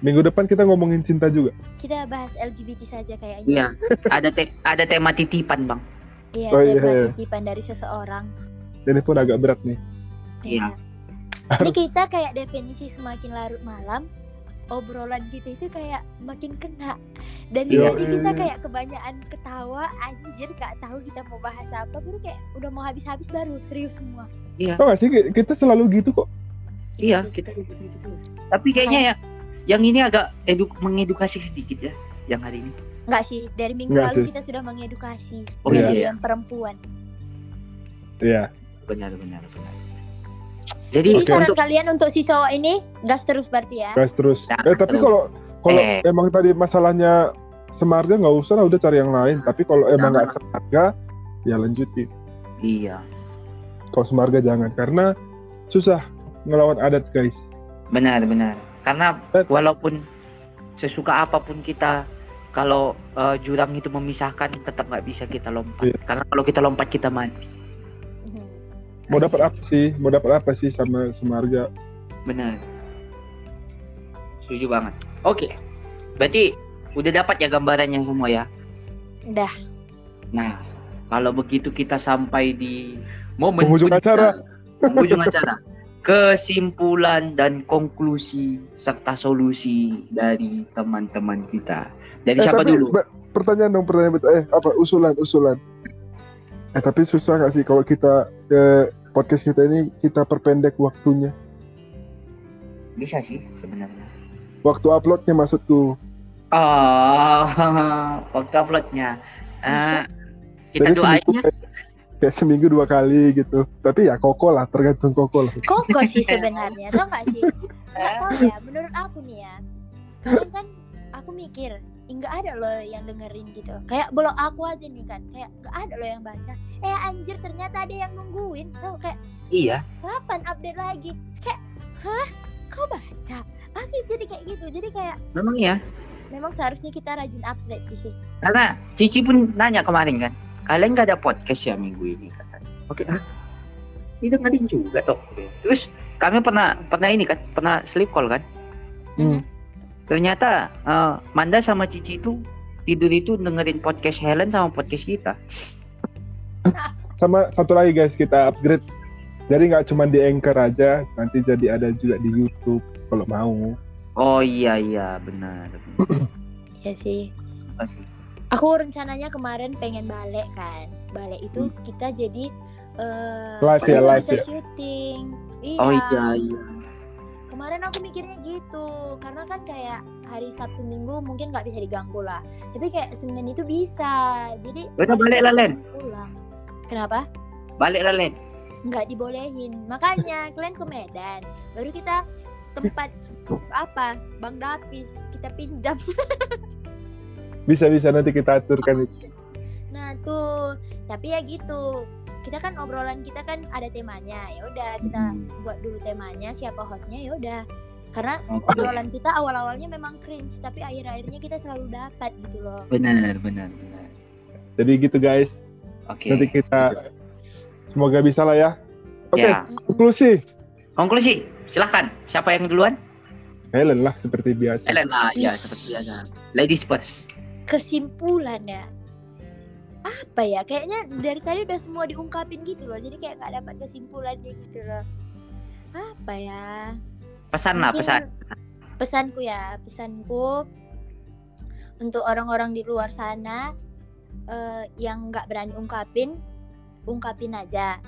Minggu depan kita ngomongin cinta juga. kita bahas LGBT saja kayaknya Iya, ada te- ada tema titipan, Bang. iya Oh, tema iya. titipan dari seseorang Ini pun agak berat nih. Iya. ini kita kayak definisi semakin larut malam obrolan kita itu kayak makin kena dan Iya. tadi kita kayak kebanyakan ketawa anjir gak tahu kita mau bahas apa baru kayak udah mau habis-habis baru serius semua Tau gak sih kita selalu gitu kok. Iya, kita gitu gitu. Tapi kayaknya ya yang ini agak edu mengedukasi sedikit ya, yang hari ini. Enggak sih, dari minggu Nggak lalu sih. kita sudah mengedukasi Oh Iya. iya, yang perempuan. Iya. benar benar benar. Jadi Jadi Oke, saran untuk kalian untuk si cowok ini gas terus berarti ya. Guys terus. Nah, Eh tapi kalau kalau Eh. emang tadi masalahnya semarga nggak usah lah udah cari yang lain. Tapi kalau emang nggak semarga ya lanjutin. iya, Kalau semarga jangan karena susah ngelawan adat guys. benar benar. Karena walaupun sesuka apa pun kita kalau eh, jurang itu memisahkan tetap nggak bisa kita lompat. Iya. Karena kalau kita lompat kita mati. Mau dapat apa sih? Mau dapat apa sih sama semarga? Benar. Setuju banget. Oke. Berarti udah dapat ya gambarannya semua ya. Udah. Nah, kalau begitu kita sampai di momen Penghujung acara. Penghujung acara. Kesimpulan dan konklusi serta solusi dari teman-teman kita. Dari Eh, siapa tapi, dulu? Pertanyaan dong, pertanyaan eh apa usulan usulan. Eh tapi susah nggak sih kalau kita eh, podcast kita ini kita perpendek waktunya. Bisa sih sebenarnya. Waktu uploadnya maksudku. Oh, waktu uploadnya. Eh, kita Jadi doain seminggu, ya. Kayak seminggu dua kali gitu. Tapi ya koko lah, tergantung koko lah. Koko sih sebenarnya, tau gak sih? Gak tau ya, menurut aku nih ya. Kalian kan, aku mikir, nggak ada loh yang dengerin gitu. Kayak belum aku aja nih kan, kayak nggak ada loh yang baca. Eh anjir ternyata ada yang nungguin, tau kayak Iya. kapan update lagi? Kayak, hah? Kau baca? Aku jadi kayak gitu, jadi kayak Memang iya. memang seharusnya kita rajin update di sini. Karena Cici pun nanya kemarin kan, kalian gak ada podcast ya minggu ini katanya. Oke, ah, didengerin juga toh. Terus kami pernah pernah ini kan, pernah sleep call kan. Hmm. Ternyata eh, Manda sama Cici itu tidur itu dengerin podcast Helen sama podcast kita. Sama satu lagi guys, kita upgrade. Jadi nggak cuma di Anchor aja, nanti jadi ada juga di YouTube kalau mau. Oh iya iya benar. Ya sih. Pasti. Aku rencananya kemarin pengen balik kan. Balik itu kita jadi eh Live ya, kita live bisa ya. syuting. Iya. Oh iya iya. Kemarin aku mikirnya gitu, karena kan kayak hari Sabtu Minggu mungkin nggak bisa diganggu lah. Tapi kayak Senin itu bisa. Jadi Udah balik lah Len. pulang. Kenapa? Balik lah Len. Nggak dibolehin. Makanya kalian ke Medan, baru kita tempat apa? Bang Dapis kita pinjam. Bisa-bisa nanti kita aturkan itu. Nah tuh, tapi ya gitu. Kita kan obrolan kita kan ada temanya. Ya udah kita Hmm. buat dulu temanya, siapa hostnya ya udah. Karena obrolan kita awal-awalnya memang cringe, tapi akhir-akhirnya kita selalu dapat gitu loh. Benar benar benar. Jadi gitu guys. Oke. Nanti kita semoga bisa lah ya. Oke, Ya. konklusi. Konklusi, silahkan. Siapa yang duluan? Helen lah seperti biasa. Ellen lah, ya seperti biasa. Ladies first. Kesimpulannya apa ya? Kayaknya dari tadi udah semua diungkapin gitu loh. Jadi kayak gak dapat kesimpulannya gitu loh. Apa ya? Pesan lah, pesan. Pesanku ya, pesanku untuk orang-orang di luar sana eh, yang nggak berani ungkapin ungkapin aja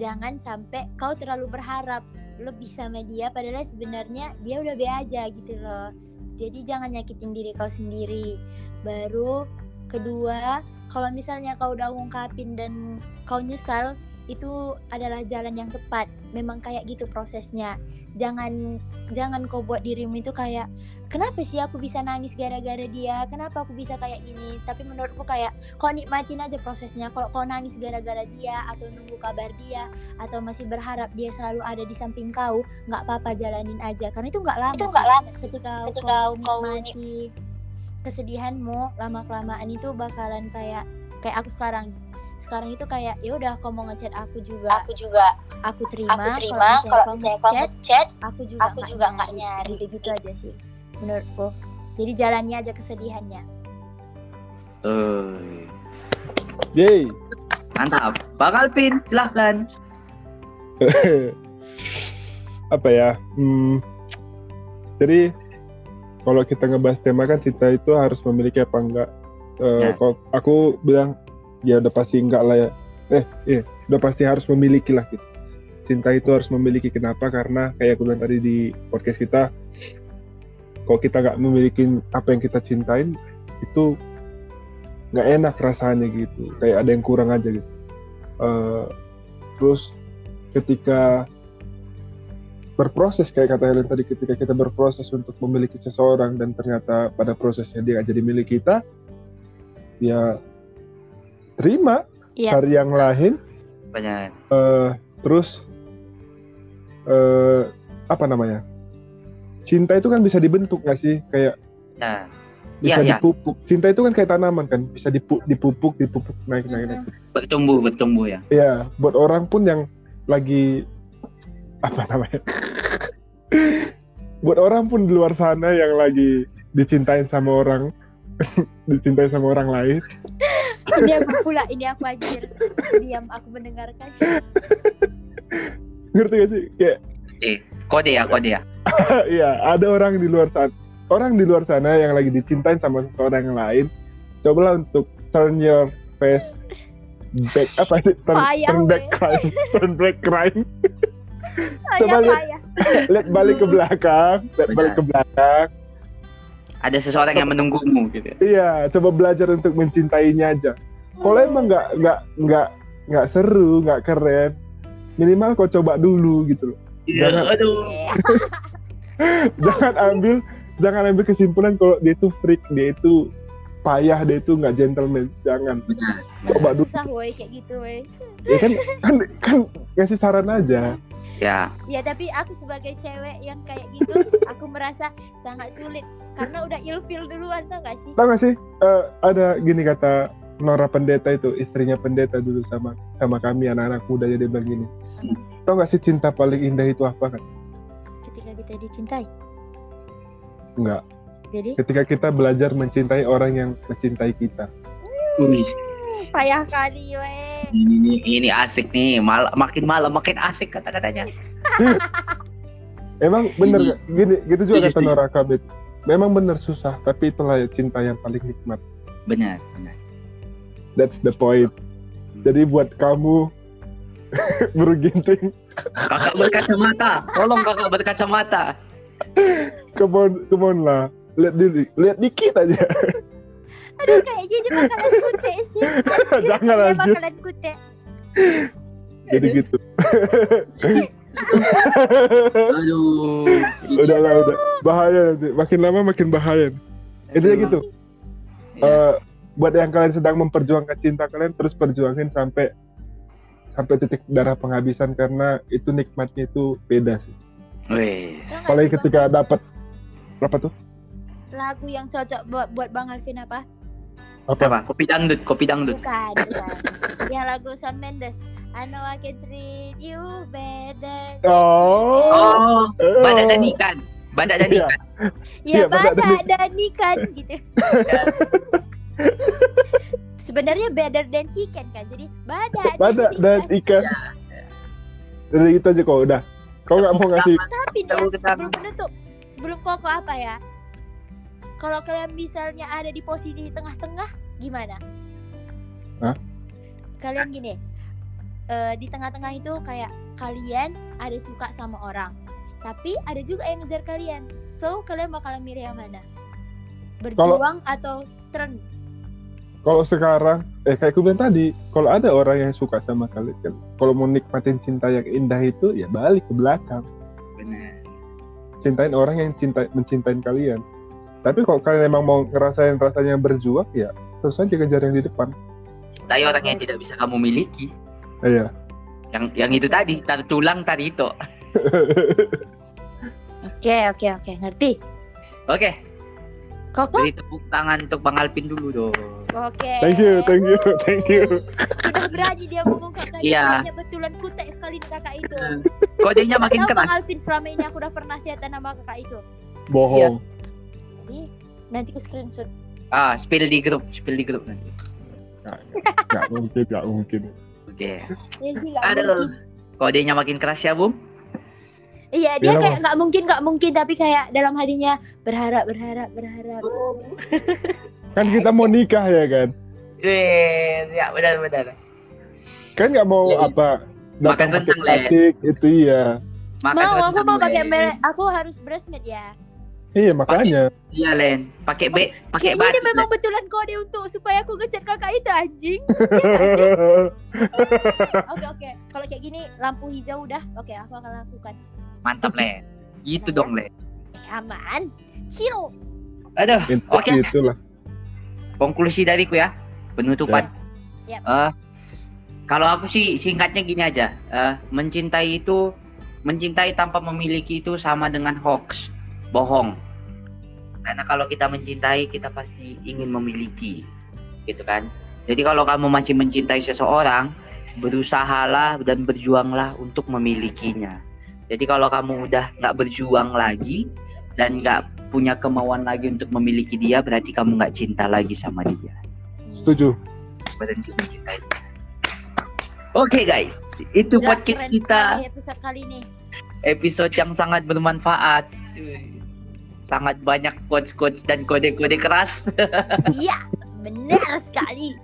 jangan sampai kau terlalu berharap lebih sama dia padahal sebenarnya dia udah be aja gitu loh jadi jangan nyakitin diri kau sendiri. Baru kedua kalau misalnya kau udah ungkapin dan kau nyesal itu adalah jalan yang tepat. Memang kayak gitu prosesnya. Jangan jangan kau buat dirimu itu kayak kenapa sih aku bisa nangis gara-gara dia? Kenapa aku bisa kayak gini? Tapi menurutku kayak kau nikmatin aja prosesnya. Kalau kau nangis gara-gara dia atau nunggu kabar dia atau masih berharap dia selalu ada di samping kau nggak apa-apa jalanin aja. Karena itu nggak lama Itu nggak lama ketika, ketika kau kau nikmati kesedihanmu lama kelamaan itu bakalan kayak kayak aku sekarang sekarang itu kayak ya udah kau mau ngechat aku juga aku juga aku terima aku terima kalau misalnya kamu ngechat chat aku juga aku juga nggak nyari. gitu gitu aja sih menurutku jadi jalannya aja kesedihannya Eh, Yeay. mantap. Bang Alvin, silahkan. apa ya? Hmm, jadi kalau kita ngebahas tema kan cinta itu harus memiliki apa enggak? Eh, Ya. Kalau aku bilang ya udah pasti enggak lah ya. Eh, iya, udah pasti harus memiliki lah gitu. Cinta itu harus memiliki kenapa? Karena kayak aku bilang tadi di podcast kita, kalau kita nggak memiliki apa yang kita cintain, itu nggak enak rasanya gitu. Kayak ada yang kurang aja gitu. Eh, terus ketika berproses kayak kata Helen tadi ketika kita berproses untuk memiliki seseorang dan ternyata pada prosesnya dia nggak jadi milik kita ya terima. Iya. cari yang lain Banyak. eh, terus eh, apa namanya? Cinta itu kan bisa dibentuk nggak sih? Kayak Nah, bisa Iya, iya. dipupuk. Cinta itu kan kayak tanaman kan? Bisa dipu- dipupuk dipupuk naik naik naik. Bertumbuh, bertumbuh ya. ya buat orang pun yang lagi apa namanya? Buat orang pun di luar sana yang lagi dicintain sama orang dicintai sama orang lain ini aku pula ini aku anjir. Diam aku mendengarkan. Ngerti gak sih? Kayak Kode ya, kode ya. iya ada orang di luar sana orang di luar sana yang lagi dicintain sama seseorang yang lain. Cobalah untuk turn your face back apa sih? Turn, Payah, turn back crime. Turn back crime. Saya Coba lihat. lihat balik ke belakang lihat balik ke belakang Ada seseorang yang menunggumu gitu. ya. Iya, coba belajar untuk mencintainya aja. Kalau emang nggak nggak nggak nggak seru, nggak keren, minimal kau coba dulu gitu loh. Jangan- aduh. Jangan ambil jangan ambil kesimpulan kalau dia itu freak, dia itu payah, dia itu nggak gentleman. Jangan. Benar. Coba dulu. susah woi kayak gitu woi Ya kan kan kan ngasih saran aja. Ya, ya tapi aku sebagai cewek yang kayak gitu aku merasa sangat sulit karena udah ilfil duluan tau gak sih Tahu nggak sih? eh, ada gini kata Nora Pendeta itu istrinya pendeta dulu sama sama kami anak-anak muda dia bilang gini. Tahu nggak sih cinta paling indah itu apa kan? ketika kita dicintai Enggak. jadi ketika kita belajar mencintai orang yang mencintai kita. Wih, payah kali weh ini, ini asik nih. Mal, makin malam makin asik kata-katanya. Emang bener Ini-? Gini, gitu juga kata. Nora Kabit. Memang bener susah, tapi itulah ya cinta yang paling nikmat. Benar, benar. That's the point. Jadi buat kamu buru ginting, Kakak berkacamata. Tolong kakak berkacamata. come on, come on lah. Lihat diri, lihat dikit aja. Aduh kayak jadi bakalan kutek sih Anjir, Jangan, kayaknya anjir. bakalan kutek Jadi gitu. Aduh. udah lah, udah. Bahaya nanti. Makin lama makin bahaya. Intinya gitu. Ya. Eh, buat yang kalian sedang memperjuangkan cinta kalian, terus perjuangin sampai sampai titik darah penghabisan karena itu nikmatnya itu beda sih. Apalagi ketika dapat apa tuh? lagu yang cocok buat buat Bang Alvin apa? Apa? Apa? Kopi dangdut, kopi dangdut. Bukan, bukan. yang lagu Shawn Mendes. I know I can treat you better. Oh. Oh, Eh. badak dan ikan. Badak dan Iya. ikan. Ya Iya, badak badak dan dan ikan gitu. Sebenarnya better than he can kan. Jadi badak Badak dan ikan. Dari itu aja kok udah. Kau nggak mau ngasih Tapi ya, kita sebelum penutup, sebelum koko apa ya? Kalau kalian misalnya ada di posisi tengah-tengah gimana? Hah? Kalian gini, eh, di tengah-tengah itu kayak kalian ada suka sama orang, tapi ada juga yang ngejar kalian. So kalian bakalan milih yang mana? Berjuang atau turn? Kalau sekarang, eh kayak aku bilang tadi, kalau ada orang yang suka sama kalian, kalau mau nikmatin cinta yang indah itu, ya balik ke belakang. Benar. Cintain orang yang cinta, mencintain kalian. Tapi kalau kalian emang mau ngerasain rasanya berjuang, ya terus aja kejar yang di depan. Tapi orang yang tidak bisa kamu miliki. Iya. Yang yang itu tadi, tar tulang tadi itu. Oke oke oke ngerti. Oke, Koko? beri tepuk tangan untuk Bang Alvin dulu dong. Oke. thank you, thank you, thank you. Sudah berani dia mengungkapkan Iya. hanya betulan kutek sekali kakak itu. Kodenya makin Padahal Bang keras. Alvin selama ini aku udah pernah cerita nama kakak itu. Bohong. Jadi nanti aku screenshot. Ah, spill di grup, spill di grup nanti. Gak mungkin, gak mungkin. Oke. Jadi nggak Aduh. Kodenya makin keras ya, Bum. Iya dia Ya, kayak nggak mungkin nggak mungkin tapi kayak dalam hatinya berharap berharap berharap. Kan kita mau nikah ya kan? Eh, ya benar benar. Kan nggak mau Iya. apa Makan Le. plastik itu iya. Makan mau aku mau pakai Len. mere- aku harus breastmilk ya. Iya makanya. Iya, Len. Pakai be, pakai batu. ini memang betulan kode untuk supaya aku ngejar kakak itu anjing. Oke oke. Kalau kayak gini lampu hijau udah oke aku akan lakukan. Mantap, Len. Gitu dong, Len. Aman. Chill. Aduh, Oke. itulah. konklusi dariku ya. Penutupan. Ya. Eh, kalau aku sih singkatnya gini aja. Eh, mencintai itu mencintai tanpa memiliki itu sama dengan hoax, bohong. Karena kalau kita mencintai, kita pasti ingin memiliki, gitu kan? Jadi kalau kamu masih mencintai seseorang, berusahalah dan berjuanglah untuk memilikinya. Jadi kalau kamu udah nggak berjuang lagi dan nggak punya kemauan lagi untuk memiliki dia, berarti kamu nggak cinta lagi sama dia Setuju. berhenti mencintai. Oke guys, itu Udah podcast kita sekali episode kali ini. episode yang sangat bermanfaat. Sangat banyak quotes-quotes dan kode-kode keras. Iya, benar sekali.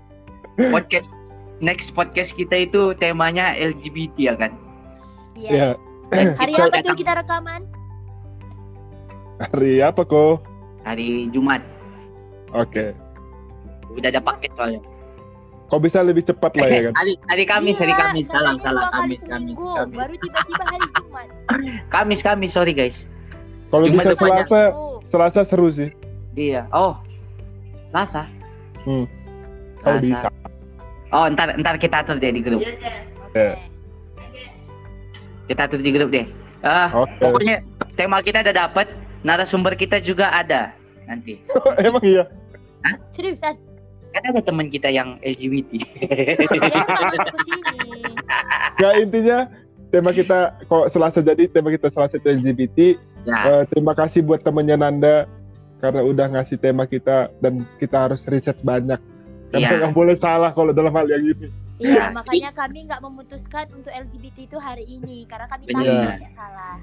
podcast next podcast kita itu temanya LGBT ya kan. Iya. Ya. Dan Hari apa tuh kita rekaman? Hari apa kok? hari Jumat. Oke. Udah ada paket soalnya. Kok bisa lebih cepat lah ya kan? hari hari Kamis, hari Iya, Kamis. Salam, salam. Kamis, Kamis, seminggu, Kamis. Baru tiba-tiba hari Jumat. Kamis, Kamis, sorry guys. Kalau bisa depannya. Selasa, Selasa seru sih. Iya. Oh. Selasa. Hmm. Kalau Selasa. bisa. Oh, ntar ntar kita atur deh di grup. oke. Kita atur di grup deh. Ah, Oke. Pokoknya tema kita udah dapet, narasumber kita juga ada nanti. Emang iya. Seriusan? Kan ada teman kita yang LGBT. Sini. Gak intinya tema kita kok Selasa jadi tema kita Selasa itu LGBT. ya, Eh, terima kasih buat temennya Nanda karena udah ngasih tema kita dan kita harus riset banyak. Karena Iya. nggak boleh salah kalau dalam hal yang ini. Iya, Ya, makanya kami nggak memutuskan untuk LGBT itu hari ini karena kami tahu tidak salah.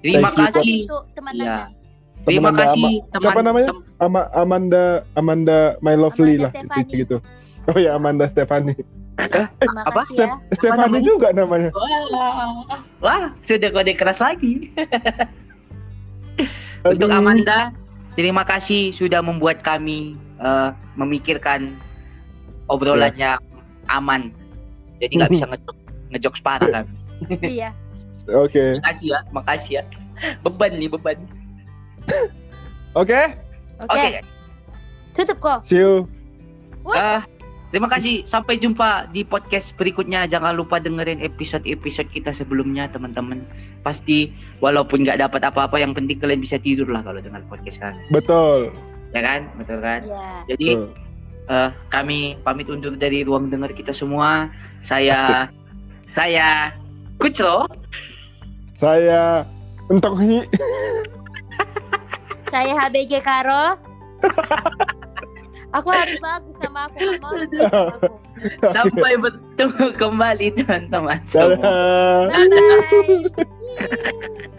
terima kasih. Untuk teman Iya. Nanda. Terima Teman Nanda kasih teman. siapa namanya? tem- Ama Amanda Amanda My Lovely Amanda lah Stefani. gitu, gitu. Oh ya Amanda Stefani. Terima Apa? kasih ya. Stefani juga namanya. Wah, wah, sudah kode keras lagi. Untuk. Amanda, terima kasih sudah membuat kami eh, memikirkan obrolan yang aman. Jadi nggak bisa ngejok ngejok parah kan. Iya. Oke. Makasih ya, makasih ya. Beban nih beban. Oke. Oke. Oke guys. Tutup kok. See you. Eh, terima kasih. Sampai jumpa di podcast berikutnya. Jangan lupa dengerin episode-episode kita sebelumnya, teman-teman. Pasti walaupun nggak dapat apa-apa, yang penting kalian bisa tidur lah kalau dengar podcast kami. Betul. Ya kan? Betul kan? Iya. Jadi Betul. eh, kami pamit undur dari ruang dengar kita semua. Saya saya Kucro. Saya Entok Hi. Saya HBG Karo. aku harus bagus sama aku, mau aku. Sampai bertemu kembali teman-teman semua. Bye.